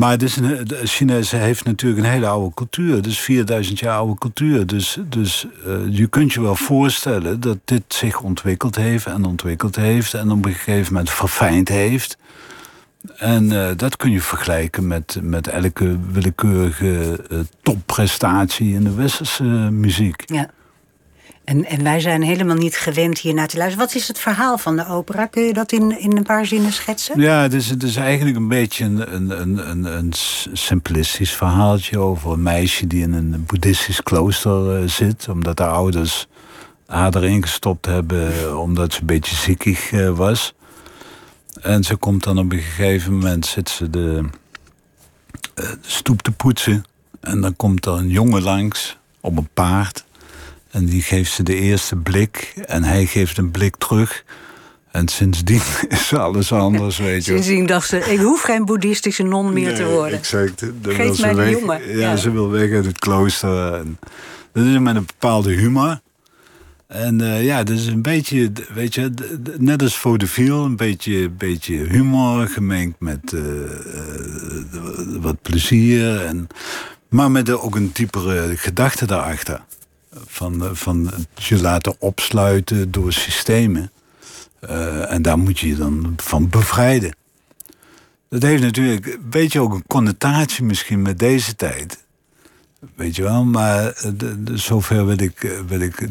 Maar het is een, de Chinees heeft natuurlijk een hele oude cultuur. Dus 4000 jaar oude cultuur. Dus, dus eh, je kunt je wel voorstellen dat dit zich ontwikkeld heeft en ontwikkeld heeft. En op een gegeven moment verfijnd heeft. En eh, dat kun je vergelijken met, met elke willekeurige eh, topprestatie in de westerse muziek. ja. En, en wij zijn helemaal niet gewend hiernaar te luisteren. Wat is het verhaal van de opera? Kun je dat in, in een paar zinnen schetsen? Ja, het is, is eigenlijk een beetje een, een, een, een, simplistisch verhaaltje over een meisje die in een boeddhistisch klooster eh, zit, omdat haar ouders haar erin gestopt hebben omdat ze een beetje ziekig eh, was. En ze komt dan op een gegeven moment, zit ze de, eh, de stoep te poetsen. En dan komt er een jongen langs op een paard. En die geeft ze de eerste blik. En hij geeft een blik terug. En sindsdien [laughs] is alles anders, weet je. Sindsdien dacht ze, ik hoef geen boeddhistische non meer te worden. Exact. Dan Geef mij die weg. jongen. Ja, Ja. ze wil weg uit het klooster. En dat is met een bepaalde humor. En eh, ja, dat is een beetje, weet je, net als vaudeville, een beetje, beetje humor gemengd met eh, eh, wat plezier. En, maar met ook een diepere gedachte daarachter. Van, van je laten opsluiten door systemen. Eh, en daar moet je je dan van bevrijden. Dat heeft natuurlijk een beetje ook een connotatie misschien met deze tijd. Weet je wel, maar eh, zover wil ik, eh, wil ik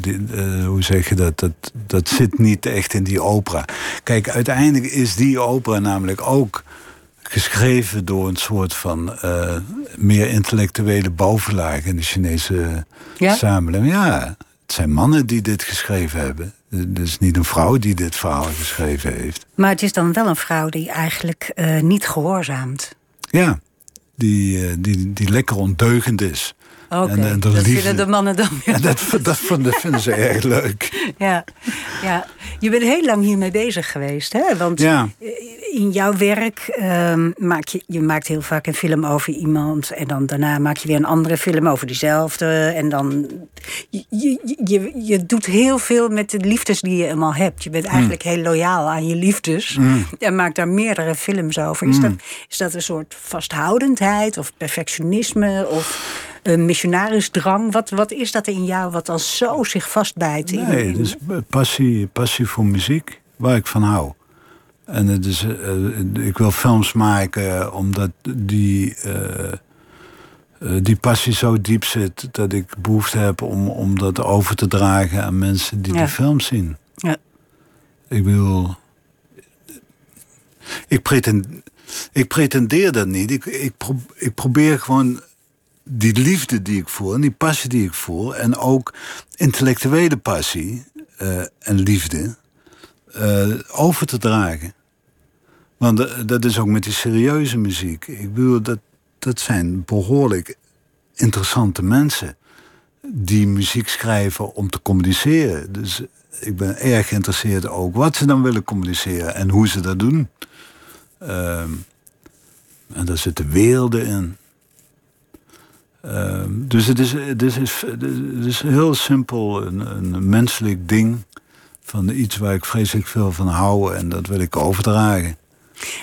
hoe zeg je dat, dat, dat zit niet echt in die opera. Kijk, uiteindelijk is die opera namelijk ook geschreven door een soort van eh, meer intellectuele bovenlaag in de Chinese Ja? samenleving. Ja, het zijn mannen die dit geschreven hebben. Het is niet een vrouw die dit verhaal geschreven heeft. Maar het is dan wel een vrouw die eigenlijk eh, niet gehoorzaamt. Ja, die, eh, die, die lekker ondeugend is. En, eh, dat liefde. vinden de mannen dan weer. En dat, dat, vinden, vinden ze erg leuk. [laughs] Ja, ja, je bent heel lang hiermee bezig geweest, hè? Want Ja. in jouw werk ehm, maak je, je maakt heel vaak een film over iemand... en dan daarna maak je weer een andere film over diezelfde. En dan... Je, je, je, je doet heel veel met de liefdes die je eenmaal hebt. Je bent Mm. eigenlijk heel loyaal aan je liefdes. En maakt daar meerdere films over. Is, Mm. dat, is dat een soort vasthoudendheid of perfectionisme... of een missionarisdrang? Wat, wat is dat in jou wat dan zo zich vastbijt? in- Nee, in- het is passie, passie voor muziek, waar ik van hou. En het is, eh, ik wil films maken omdat die, eh, eh, die passie zo diep zit... dat ik behoefte heb om, om dat over te dragen aan mensen die Ja. die film zien. Ja. Ik bedoel... Ik, pretend, ik pretendeer dat niet. Ik, ik, pro- ik probeer gewoon die liefde die ik voel en die passie die ik voel... en ook intellectuele passie eh, en liefde eh, over te dragen. Want da- dat is ook met die serieuze muziek. Ik bedoel, dat, dat zijn behoorlijk interessante mensen... die muziek schrijven om te communiceren. Dus ik ben erg geïnteresseerd ook wat ze dan willen communiceren... en hoe ze dat doen. Ehm, en daar zitten werelden in. Ehm, dus het is, het, is, het is heel simpel een, een menselijk ding. Van iets waar ik vreselijk veel van hou en dat wil ik overdragen.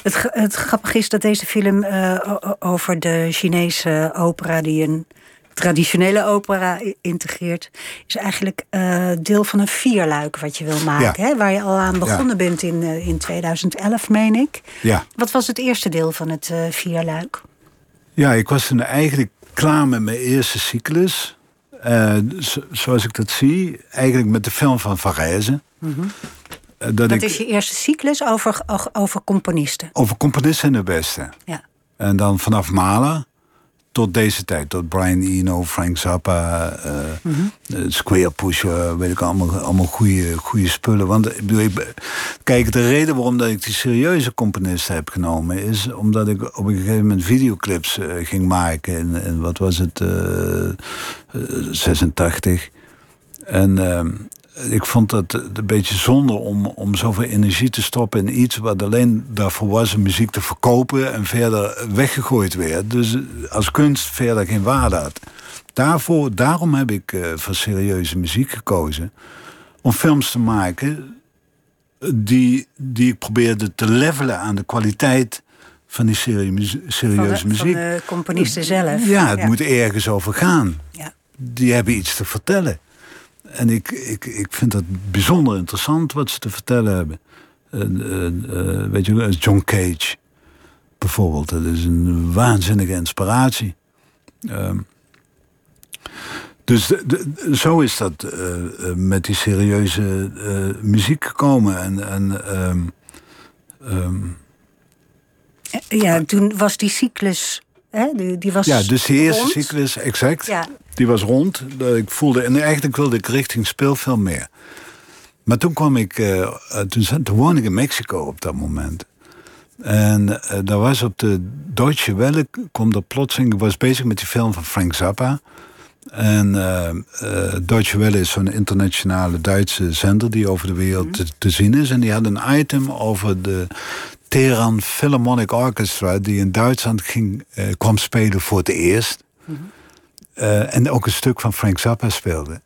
Het, het grappige is dat deze film eh, over de Chinese opera, die een traditionele opera integreert, is eigenlijk eh, deel van een vierluik wat je wil maken. Ja. Hè? Waar je al aan begonnen bent in, eh, in 2011, meen ik. Ja. Wat was het eerste deel van het vierluik? Ja, ik was toen eigenlijk klaar met mijn eerste cyclus. Eh, zo- zoals ik dat zie, eigenlijk met de film van Varese. Eh, dat Dat ik is je eerste cyclus over, over componisten. over componisten de beste. Ja. En dan vanaf Mahler tot deze tijd. Tot Brian Eno, Frank Zappa, uh, Square Pusher, weet ik allemaal, allemaal goede, goede spullen. Want ik bedoel, ik, kijk, de reden waarom dat ik die serieuze componisten heb genomen, is omdat ik op een gegeven moment videoclips ging maken. In, in, wat was het? 86. En ehm, ik vond het een beetje zonde om, om zoveel energie te stoppen in iets wat alleen daarvoor was muziek te verkopen en verder weggegooid werd. Dus als kunst verder geen waarde had. Daarvoor, daarom heb ik uh, voor serieuze muziek gekozen. Om films te maken die, die ik probeerde te levelen aan de kwaliteit van die serieuze muziek. Van de componisten zelf. Ja, het moet ergens over gaan. Ja. Die hebben iets te vertellen. En ik, ik, ik vind dat bijzonder interessant wat ze te vertellen hebben. Uh, uh, weet je, John Cage bijvoorbeeld. Dat is een waanzinnige inspiratie. Ehm, dus de, zo is dat uh, met die serieuze muziek gekomen. En, en um, um, ja, toen was die cyclus Hè? Die, was ja, dus de eerste cyclus, exact. Ja. Die was rond. Ik voelde, en eigenlijk wilde ik richting speelfilm meer. Maar toen kwam ik, uh, toen, toen woonde ik in Mexico op dat moment. En uh, daar was op de Deutsche Welle, kwam er plotseling, ik was bezig met die film van Frank Zappa. En uh, uh, Deutsche Welle is zo'n internationale Duitse zender die over de wereld te, te, zien is. En die had een item over de Teheran Philharmonic Orchestra, die in Duitsland ging, kwam spelen voor het eerst. Uh, en ook een stuk van Frank Zappa speelde.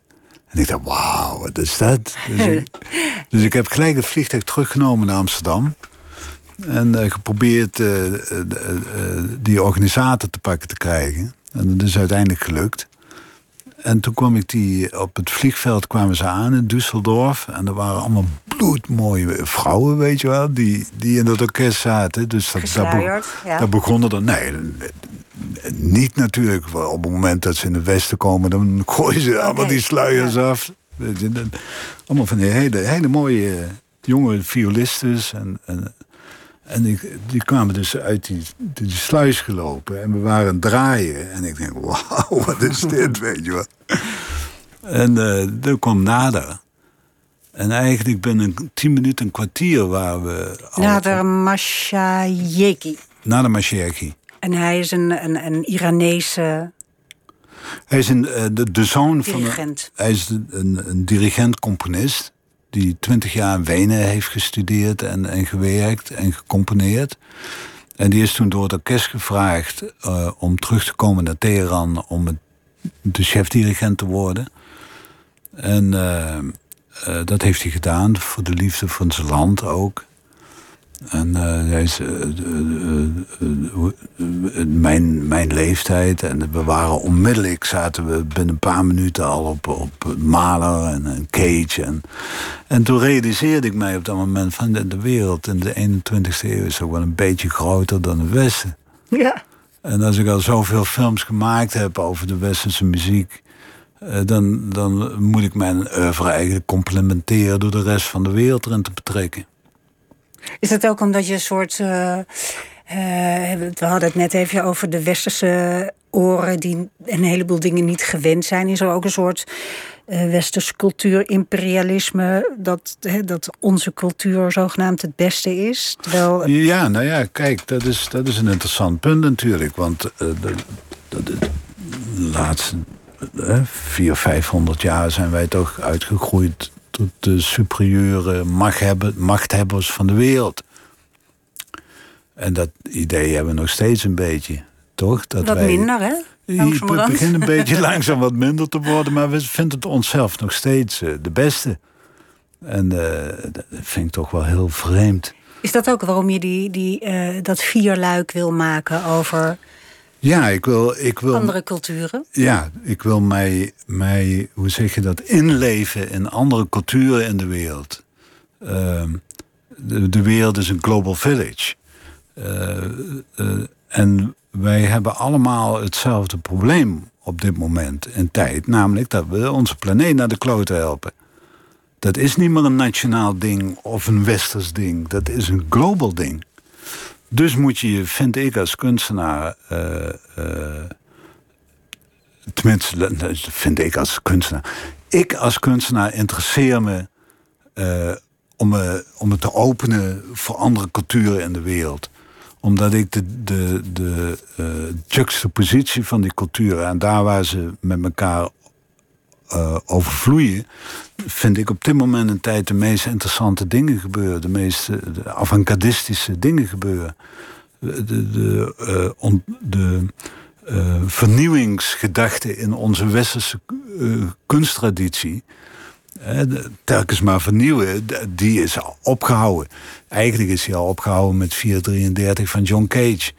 En ik dacht, wauw, wat is dat? Dus ik, [laughs] dus ik heb gelijk het vliegtuig teruggenomen naar Amsterdam. En uh, geprobeerd die organisator te pakken te krijgen. En dat is uiteindelijk gelukt. En toen kwam ik die op het vliegveld kwamen ze aan in Düsseldorf. En er waren allemaal bloedmooie vrouwen, weet je wel, die, die in dat orkest zaten. Dus dat, daar, ja. begonnen er. Nee, niet natuurlijk. Op het moment dat ze in het westen komen, dan gooien ze allemaal die sluiers af. Allemaal van die hele, hele mooie jonge violistes. En, en en ik, die kwamen dus uit die, die sluis gelopen. En we waren draaien. En ik denk, wauw, [laughs] wat is dit, weet je wat. En uh, er kwam nader. En eigenlijk binnen tien minuten, een kwartier waren we... Nader Mashayeki. Nader Mashayeki. En hij is een, een, een Iranese... Hij is een, uh, de, de zoon dirigent. van... Een, hij is een, een dirigent-componist die twintig jaar in Wenen heeft gestudeerd en, en gewerkt en gecomponeerd. En die is toen door het orkest gevraagd uh, om terug te komen naar Teheran om de chefdirigent te worden. En uh, uh, dat heeft hij gedaan voor de liefde van zijn land ook. En uh, hij is mijn, mijn leeftijd. En we waren onmiddellijk, zaten we binnen een paar minuten al op, op Mahler en, en Cage. En, en toen realiseerde ik mij op dat moment van de, de wereld in de 21ste eeuw is ook wel een beetje groter dan het Westen. Ja. En als ik al zoveel films gemaakt heb over de westerse muziek, dan, dan moet ik mijn oeuvre eigenlijk complementeren door de rest van de wereld erin te betrekken. Is dat ook omdat je een soort. Uh, we hadden het net even over de westerse oren die een heleboel dingen niet gewend zijn. Is er ook een soort uh, westerse cultuur-imperialisme dat, dat onze cultuur zogenaamd het beste is? Terwijl... Ja, nou ja, kijk, dat is, dat is een interessant punt natuurlijk. Want de, de, de, laatste uh, 400, 500 jaar zijn wij toch uitgegroeid tot de superieure machthebbers van de wereld. En dat idee hebben we nog steeds een beetje, toch? Dat wat wij, minder, hè? Het begint een beetje [laughs] langzaam wat minder te worden, maar we vinden het onszelf nog steeds uh, de beste. En uh, dat vind ik toch wel heel vreemd. Is dat ook waarom je die, die, uh, dat vierluik wil maken over ja, ik wil, ik wil. Andere culturen? Ja, ik wil mij, mij, hoe zeg je dat, inleven in andere culturen in de wereld. Uh, de, de, wereld is een global village. Uh, uh, en wij hebben allemaal hetzelfde probleem op dit moment in tijd. Namelijk dat we onze planeet naar de klote helpen. Dat is niet meer een nationaal ding of een westers ding. Dat is een global ding. Dus moet je, vind ik als kunstenaar, uh, uh, tenminste, vind ik als kunstenaar. Ik als kunstenaar interesseer me eh, om, me om me te openen voor andere culturen in de wereld. Omdat ik de, de, de eh, juxtapositie van die culturen en daar waar ze met elkaar eh, over vloeien, vind ik op dit moment een tijd de meest interessante dingen gebeuren. De meest eh, avant-gardistische dingen gebeuren. De, de, de, eh, vernieuwingsgedachte in onze westerse kunsttraditie. hè, telkens maar vernieuwen, die is al opgehouden. Eigenlijk is die al opgehouden met 433 van John Cage.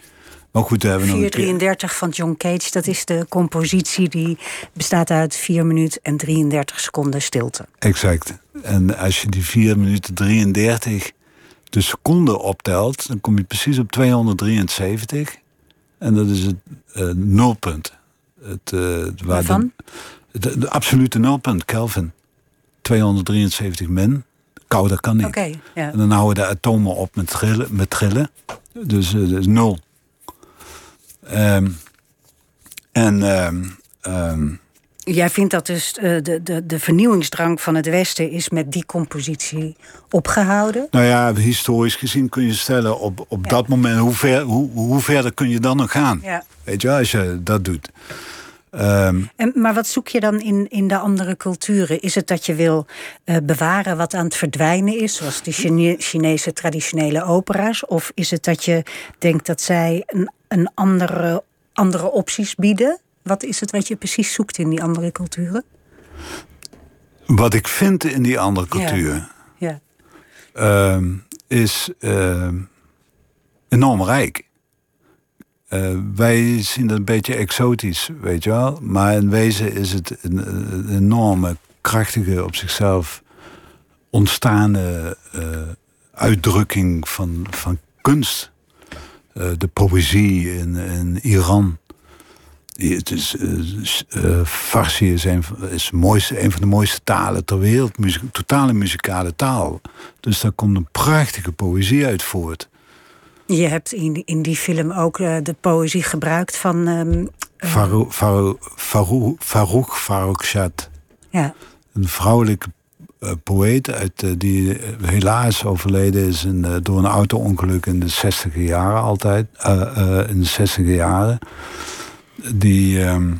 Maar goed, we hebben nog keer- 433 van John Cage, dat is de compositie die bestaat uit 4 minuten en 33 seconden stilte. Exact. En als je die 4 minuten 33 de seconden optelt, dan kom je precies op 273. En dat is het eh, nulpunt. Het, eh, waar de- Waarvan? De, de absolute nulpunt, Kelvin. 273 min. Kouder kan niet. Oké, ja. En dan houden de atomen op met trillen. Met trillen. Dus eh, dat is nul. Ehm, en ehm, ehm, Jij vindt dat dus eh, de, de, de vernieuwingsdrang van het Westen is met die compositie opgehouden? Nou ja, historisch gezien kun je stellen op, op Ja. dat moment hoe, ver, hoe, hoe verder kun je dan nog gaan? Ja. Weet je, wel, als je dat doet. En, maar wat zoek je dan in, in de andere culturen? Is het dat je wil eh, bewaren wat aan het verdwijnen is, zoals de Chine- Chinese traditionele opera's? Of is het dat je denkt dat zij een, een andere, andere opties bieden? Wat is het wat je precies zoekt in die andere culturen? wat ik vind in die andere cultuur Ja. ehm, is ehm, enorm rijk. Eh, wij zien dat een beetje exotisch, weet je wel. Maar in wezen is het een, een enorme, krachtige, op zichzelf ontstaande eh, uitdrukking van, van kunst. Eh, de poëzie in, in Iran. Het is, eh, eh, Farsi is, een, van- is mooiste, een van de mooiste talen ter wereld. Totale muzikale taal. Dus daar komt een prachtige poëzie uit voort. Je hebt in, in die film ook de poëzie gebruikt van. ehm, Farouk Farouk Farrokhzad. ja, Een vrouwelijke poëet uit, eh, die eh, helaas overleden is in, eh, door een auto-ongeluk in de 60 jaren altijd. eh, eh, in de 60 jaren. Die ehm,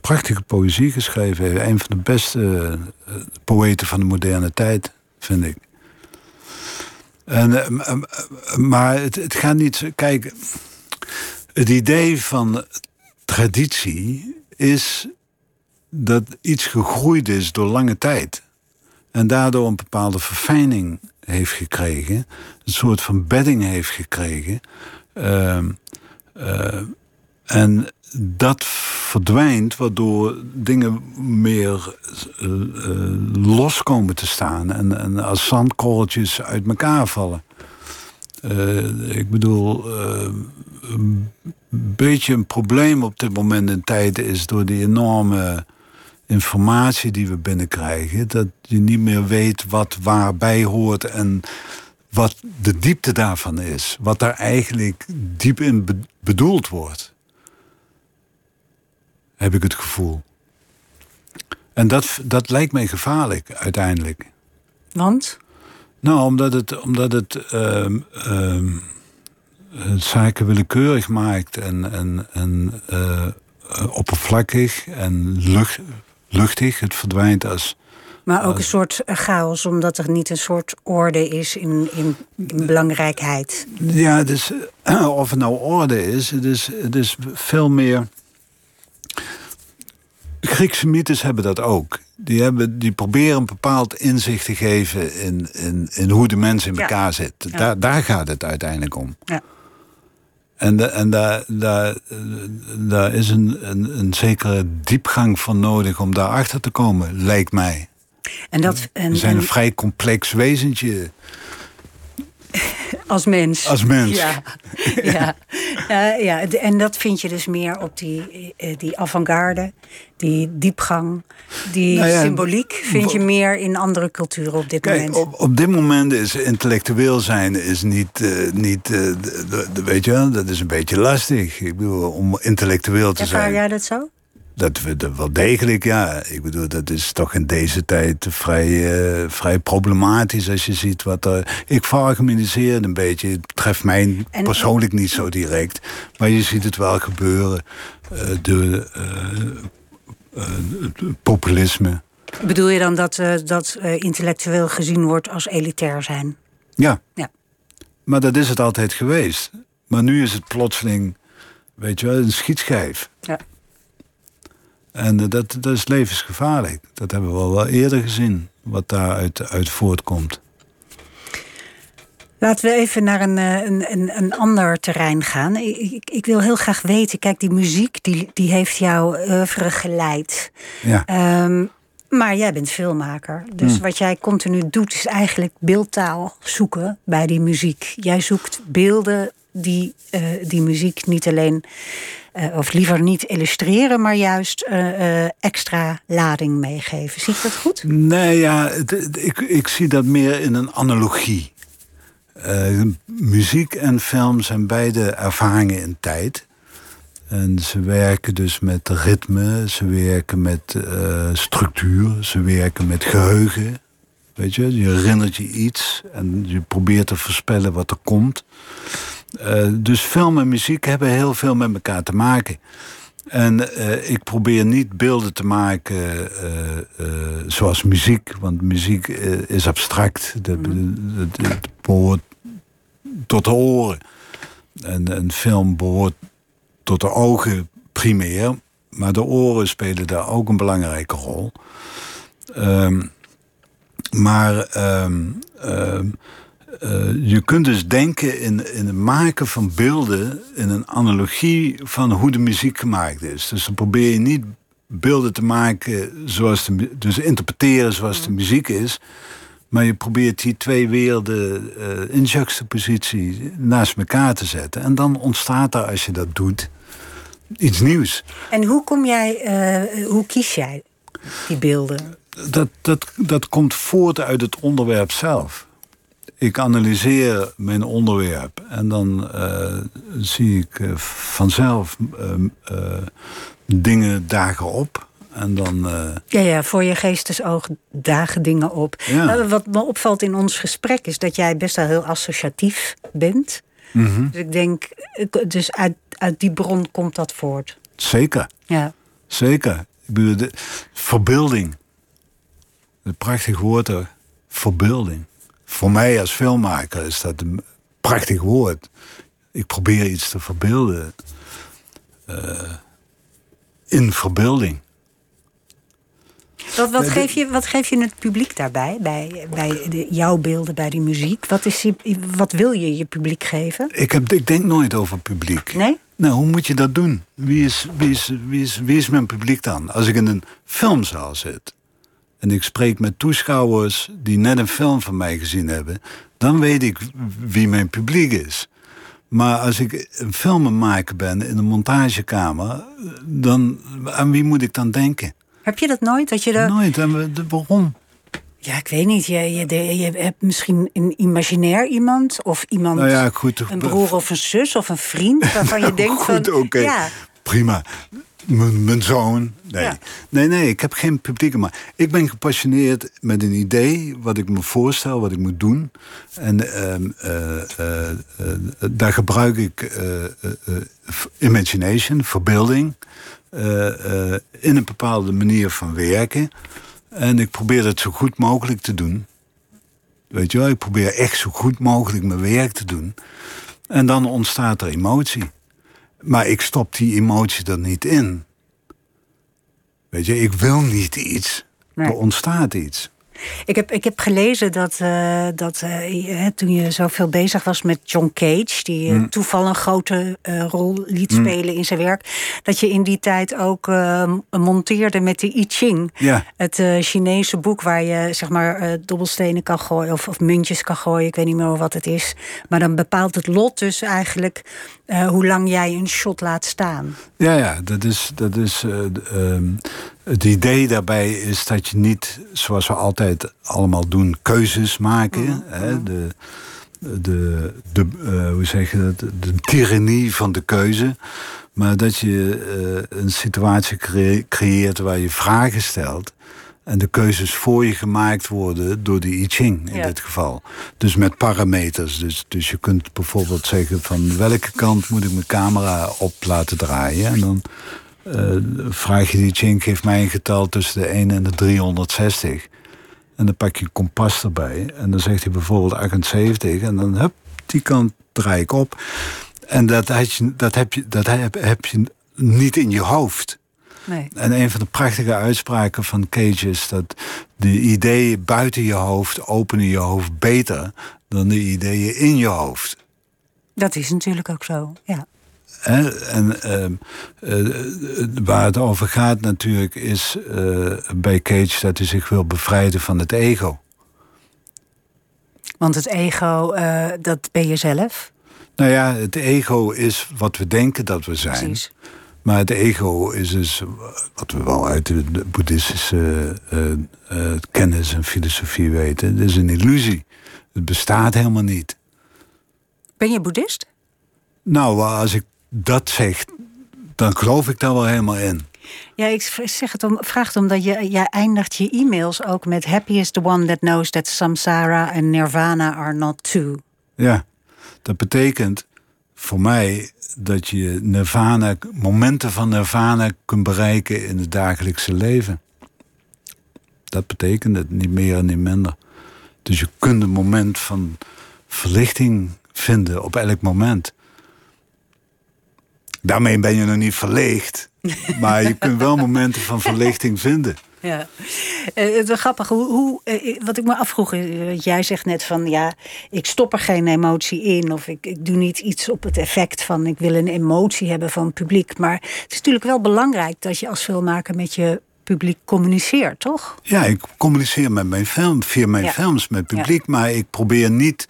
prachtige poëzie geschreven heeft. Een van de beste eh, poëten van de moderne tijd, vind ik. En, eh, maar het, het gaat niet. Kijk, het idee van traditie is dat iets gegroeid is door lange tijd. En daardoor een bepaalde verfijning heeft gekregen. Een soort van bedding heeft gekregen. Ehm, eh, en dat verdwijnt, waardoor dingen meer eh, eh, los komen te staan. En, en als zandkorreltjes uit elkaar vallen. Ik bedoel, een beetje een probleem op dit moment in tijd is door die enorme informatie die we binnenkrijgen, dat je niet meer weet wat waarbij hoort en wat de diepte daarvan is. Wat daar eigenlijk diep in be- bedoeld wordt. Heb ik het gevoel. En dat, dat lijkt mij gevaarlijk uiteindelijk. want Nou, omdat het, omdat het ehm, eh, zaken willekeurig maakt en, en, en eh, oppervlakkig en lucht, luchtig. Het verdwijnt als. Maar ook een soort chaos, omdat er niet een soort orde is in, in, in belangrijkheid. Ja, het is, eh, of het nou orde is, het is, het is veel meer. Griekse mythes hebben dat ook. Die, hebben, die proberen een bepaald inzicht te geven in, in, in hoe de mens in Ja. elkaar zit. Ja. Daar, daar gaat het uiteindelijk om. Ja. En, de, en daar, daar, daar is een, een, een zekere diepgang van nodig om daarachter te komen, lijkt mij. En dat en, We zijn en een vrij complex wezentje. Als mens. Als mens. Ja, [laughs] ja. ja, En dat vind je dus meer op die, eh, die avant-garde, die diepgang, die Nou ja, symboliek vind je meer in andere culturen op dit Kijk, moment. op, op dit moment is intellectueel zijn is niet, eh, niet eh, weet je wel, dat is een beetje lastig. Ik bedoel, om intellectueel te Ervaar zijn. jij dat zo? Dat, dat wel degelijk, ja. Ik bedoel, dat is toch in deze tijd vrij, eh, vrij problematisch als je ziet wat er. Ik veralgemeniseer het een beetje. Het betreft mij En- persoonlijk niet zo direct. Maar je ziet het wel gebeuren. Eh, de, eh, populisme. Bedoel je dan dat, dat intellectueel gezien wordt als elitair zijn? Ja. Ja. Maar dat is het altijd geweest. Maar nu is het plotseling, weet je wel, een schietschijf. En eh, dat, dat is levensgevaarlijk. Dat hebben we al wel eerder gezien, wat daaruit uit voortkomt. Laten we even naar een, eh, een, een, een ander terrein gaan. Ik, ik, wil heel graag weten, kijk, die muziek die, die heeft jouw oeuvre geleid. Ja, Ehm, maar jij bent filmmaker. Dus Hmm. wat jij continu doet, is eigenlijk beeldtaal zoeken bij die muziek. Jij zoekt beelden die eh, die muziek niet alleen, eh, of liever niet illustreren, maar juist eh, extra lading meegeven. Zie ik dat goed? nee, ja, ik, ik zie dat meer in een analogie. Muziek en film zijn beide ervaringen in tijd. En ze werken dus met ritme, ze werken met structuur, ze werken met geheugen. Weet je, je herinnert je iets en je probeert te voorspellen wat er komt. Eh, dus film en muziek hebben heel veel met elkaar te maken. En eh, ik probeer niet beelden te maken eh, zoals muziek, want muziek is abstract. Dat, het, het behoort tot de oren. En een film behoort tot de ogen primair, maar de oren spelen daar ook een belangrijke rol. Ehm, maar ehm, ehm, eh, je kunt dus denken in, in het maken van beelden in een analogie van hoe de muziek gemaakt is. Dus dan probeer je niet beelden te maken zoals de, dus interpreteren zoals de muziek is. Maar je probeert die twee werelden eh, in juxtapositie naast elkaar te zetten. En dan ontstaat er, als je dat doet, iets nieuws. En hoe kom jij, eh, hoe kies jij die beelden? Dat, dat, dat komt voort uit het onderwerp zelf. Ik analyseer mijn onderwerp en dan eh, zie ik eh, vanzelf ehm, eh, dingen dagen op. En dan. Ja, ja, voor je geestesoog dagen dingen op. Ja. Nou, wat me opvalt in ons gesprek is dat jij best wel heel associatief bent. mhm, Dus ik denk, dus uit, uit die bron komt dat voort. zeker, Ja. zeker. Ik bedoel, de, verbeelding. Een prachtig woord er. Verbeelding. Voor mij als filmmaker is dat een prachtig woord. Ik probeer iets te verbeelden. eh, in verbeelding. Wat, wat, geef je, wat geef je het publiek daarbij? Bij, bij de, jouw beelden, bij die muziek? Wat, is je, wat wil je je publiek geven? Ik, heb, ik denk nooit over publiek. Nee? Nou, hoe moet je dat doen? Wie is, wie, is, wie, is, wie is mijn publiek dan? Als ik in een filmzaal zit en ik spreek met toeschouwers die net een film van mij gezien hebben, dan weet ik wie mijn publiek is. Maar als ik een film aan het maken ben in een montagekamer, dan aan wie moet ik dan denken? Heb je dat nooit? Dat je Nooit. En waarom? ja, ik weet niet. Je, je, de- je hebt misschien een imaginair iemand of iemand, Nou ja, goed. een broer of een zus of een vriend waarvan je [laughs] denkt Goed, van, oké. ja, Prima. Mijn zoon. Nee. Ja. nee, nee, ik heb geen publiek. Maar ik ben gepassioneerd met een idee, wat ik me voorstel, wat ik moet doen. En ehm, eh, eh, eh, daar gebruik ik imagination, verbeelding, in een bepaalde manier van werken. En ik probeer het zo goed mogelijk te doen. Weet je wel, ik probeer echt zo goed mogelijk mijn werk te doen. En dan ontstaat er emotie. Maar ik stop die emotie er niet in. Weet je, ik wil niet iets. Nee. Er ontstaat iets. Ik heb, ik heb gelezen dat, eh, dat eh, toen je zoveel bezig was met John Cage, die Mm. eh, toeval een grote rol liet spelen in zijn werk, dat je in die tijd ook monteerde met de I Ching. Ja. Het Chinese boek waar je zeg maar dobbelstenen kan gooien of, of muntjes kan gooien, ik weet niet meer wat het is. Maar dan bepaalt het lot dus eigenlijk hoe lang jij een shot laat staan. Ja, ja, dat is. Dat is eh, ehm, het idee daarbij is dat je niet, zoals we altijd allemaal doen, keuzes maken. Hè, de, de, de, eh, hoe zeg je dat, de tirannie van de keuze. Maar dat je eh, een situatie creëert waar je vragen stelt. En de keuzes voor je gemaakt worden door de I Ching in dit geval. Dus met parameters. Dus, dus je kunt bijvoorbeeld zeggen van welke kant moet ik mijn camera op laten draaien. En dan vraag je die Ching, geef mij een getal tussen de 1 en de 360. En dan pak je een kompas erbij. En dan zegt hij bijvoorbeeld 78. En dan hup, die kant draai ik op. En dat, je, dat, heb, je, dat heb, heb je niet in je hoofd. Nee. En een van de prachtige uitspraken van Cage is dat de ideeën buiten je hoofd openen je hoofd beter dan de ideeën in je hoofd. Dat is natuurlijk ook zo, ja. En ehm, eh, waar het over gaat natuurlijk is uh, bij Cage dat hij zich wil bevrijden van het ego. Want het ego, dat ben je zelf? Nou ja, het ego is wat we denken dat we zijn. Precies. Maar het ego is dus, wat we wel uit de boeddhistische kennis en filosofie weten, het is een illusie. Het bestaat helemaal niet. Ben je boeddhist? Nou, als ik dat zegt, dan geloof ik daar wel helemaal in. Ja, ik zeg het om, vraag het omdat je, jij eindigt je e-mails ook met happy is the one that knows that samsara and nirvana are not two. Ja, dat betekent voor mij dat je nirvana, momenten van nirvana kunt bereiken in het dagelijkse leven. Dat betekent het, niet meer en niet minder. Dus je kunt een moment van verlichting vinden op elk moment. Daarmee ben je nog niet verleegd. [laughs] Maar je kunt wel momenten van verlichting vinden. Ja, uh, het is grappig. Hoe, hoe uh, wat ik me afvroeg, uh, jij zegt net van ja, ik stop er geen emotie in. Of ik, ik doe niet iets op het effect van ik wil een emotie hebben van het publiek. Maar het is natuurlijk wel belangrijk dat je als filmmaker met je publiek communiceert, toch? Ja, ik communiceer met mijn film, via mijn films met publiek. Maar ik probeer niet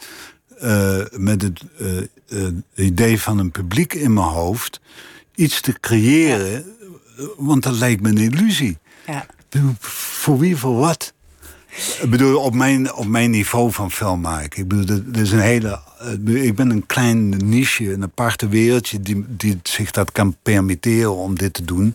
met het uh, idee van een publiek in mijn hoofd iets te creëren, want dat lijkt me een illusie. Ja. Voor wie, voor wat? Ik bedoel, op mijn, op mijn niveau van film maken. Ik bedoel, er is een hele. Eh, ik ben een klein niche, een aparte wereldje die, die zich dat kan permitteren om dit te doen.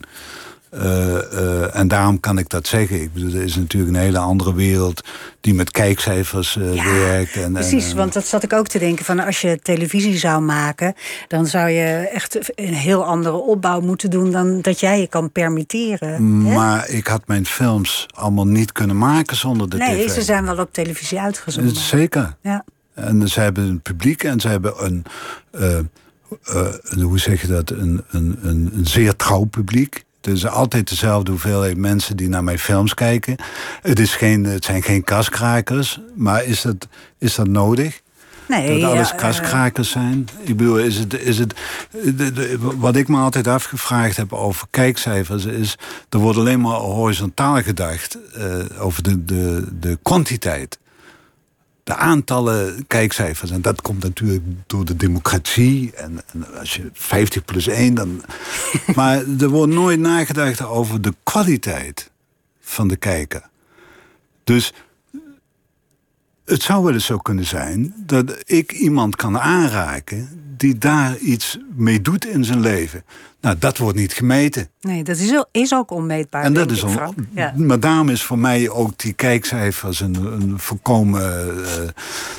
Uh, uh, en daarom kan ik dat zeggen. Ik bedoel, er is natuurlijk een hele andere wereld die met kijkcijfers uh, werkt. En, precies, want dat zat ik ook te denken. Van als je televisie zou maken, dan zou je echt een heel andere opbouw moeten doen dan dat jij je kan permitteren. Maar hè? ik had mijn films allemaal niet kunnen maken zonder de nee, tv. Nee, ze zijn wel op televisie uitgezonden. Zeker. Ja. En ze hebben een publiek en ze hebben een. hoe zeg je dat? Een, een, een, een zeer trouw publiek. Het is altijd dezelfde hoeveelheid mensen die naar mijn films kijken. Het, is geen, het zijn geen kaskrakers, maar is dat, is dat nodig? Nee, dat alles ja, kaskrakers zijn? Ik bedoel, is het, is het, de, de, wat ik me altijd afgevraagd heb over kijkcijfers is... er wordt alleen maar horizontaal gedacht uh, over de, de, de kwantiteit de aantallen kijkcijfers. En dat komt natuurlijk door de democratie. En, en als je 50 plus 1, dan. [laughs] maar er wordt nooit nagedacht over de kwaliteit van de kijker. Dus het zou wel eens zo kunnen zijn dat ik iemand kan aanraken die daar iets mee doet in zijn leven. Nou, dat wordt niet gemeten. Nee, dat is, ook, is ook onmeetbaar. En dat is on, ja. Maar daarom is voor mij ook die kijkcijfers een, een voorkomen. Uh,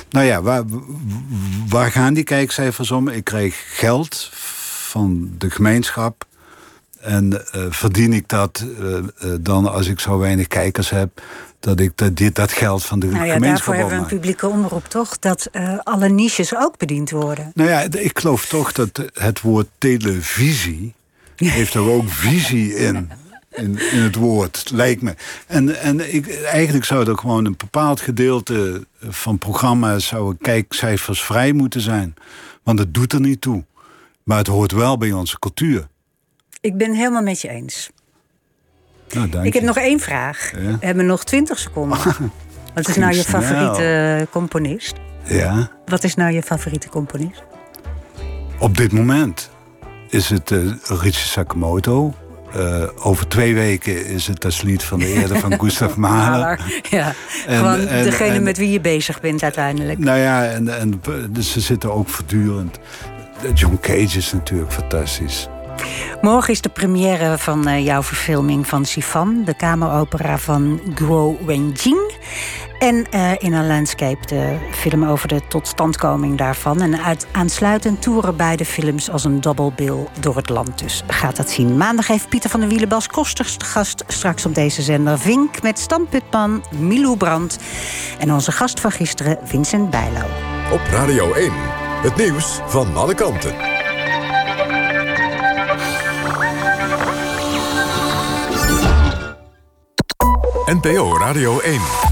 nou ja, waar, waar gaan die kijkcijfers om? Ik krijg geld van de gemeenschap. En uh, verdien ik dat uh, dan als ik zo weinig kijkers heb, dat ik dat, dit, dat geld van de nou ja, Daarvoor hebben we een publieke omroep, toch? Dat uh, alle niches ook bediend worden. Nou ja, ik geloof toch dat het woord televisie heeft er ook visie in. In, in het woord, lijkt me. En, en ik, eigenlijk zou er gewoon een bepaald gedeelte van programma's... zou kijkcijfers vrij moeten zijn. Want het doet er niet toe. Maar het hoort wel bij onze cultuur. Ik ben helemaal met je eens. Nou, ik heb nog één vraag. Ja? We hebben nog twintig seconden. [laughs] Wat is nou je favoriete componist? Ja. Wat is nou je favoriete componist? Op dit moment is het uh, Richie Sakamoto. eh, over twee weken is het das lied van de Erde van [laughs] Gustav Mahler. Ja, En- gewoon en- degene en- met wie je bezig bent uiteindelijk. Nou ja, en, en dus ze zitten ook voortdurend. John Cage is natuurlijk fantastisch. Morgen is de première van eh, jouw verfilming van Sifan, de kameropera van Guo Wenjing. En eh, in een landscape de film over de totstandkoming daarvan. En uit, aansluitend toeren beide films als een double door het land. Dus gaat dat zien. Maandag heeft Pieter van der Wielen Bas gast. Straks op deze zender Vink met Stan Putman, Milou Brandt. En onze gast van gisteren, Vincent Bijlo. Op Radio 1. Het nieuws van alle kanten. NPO Radio 1.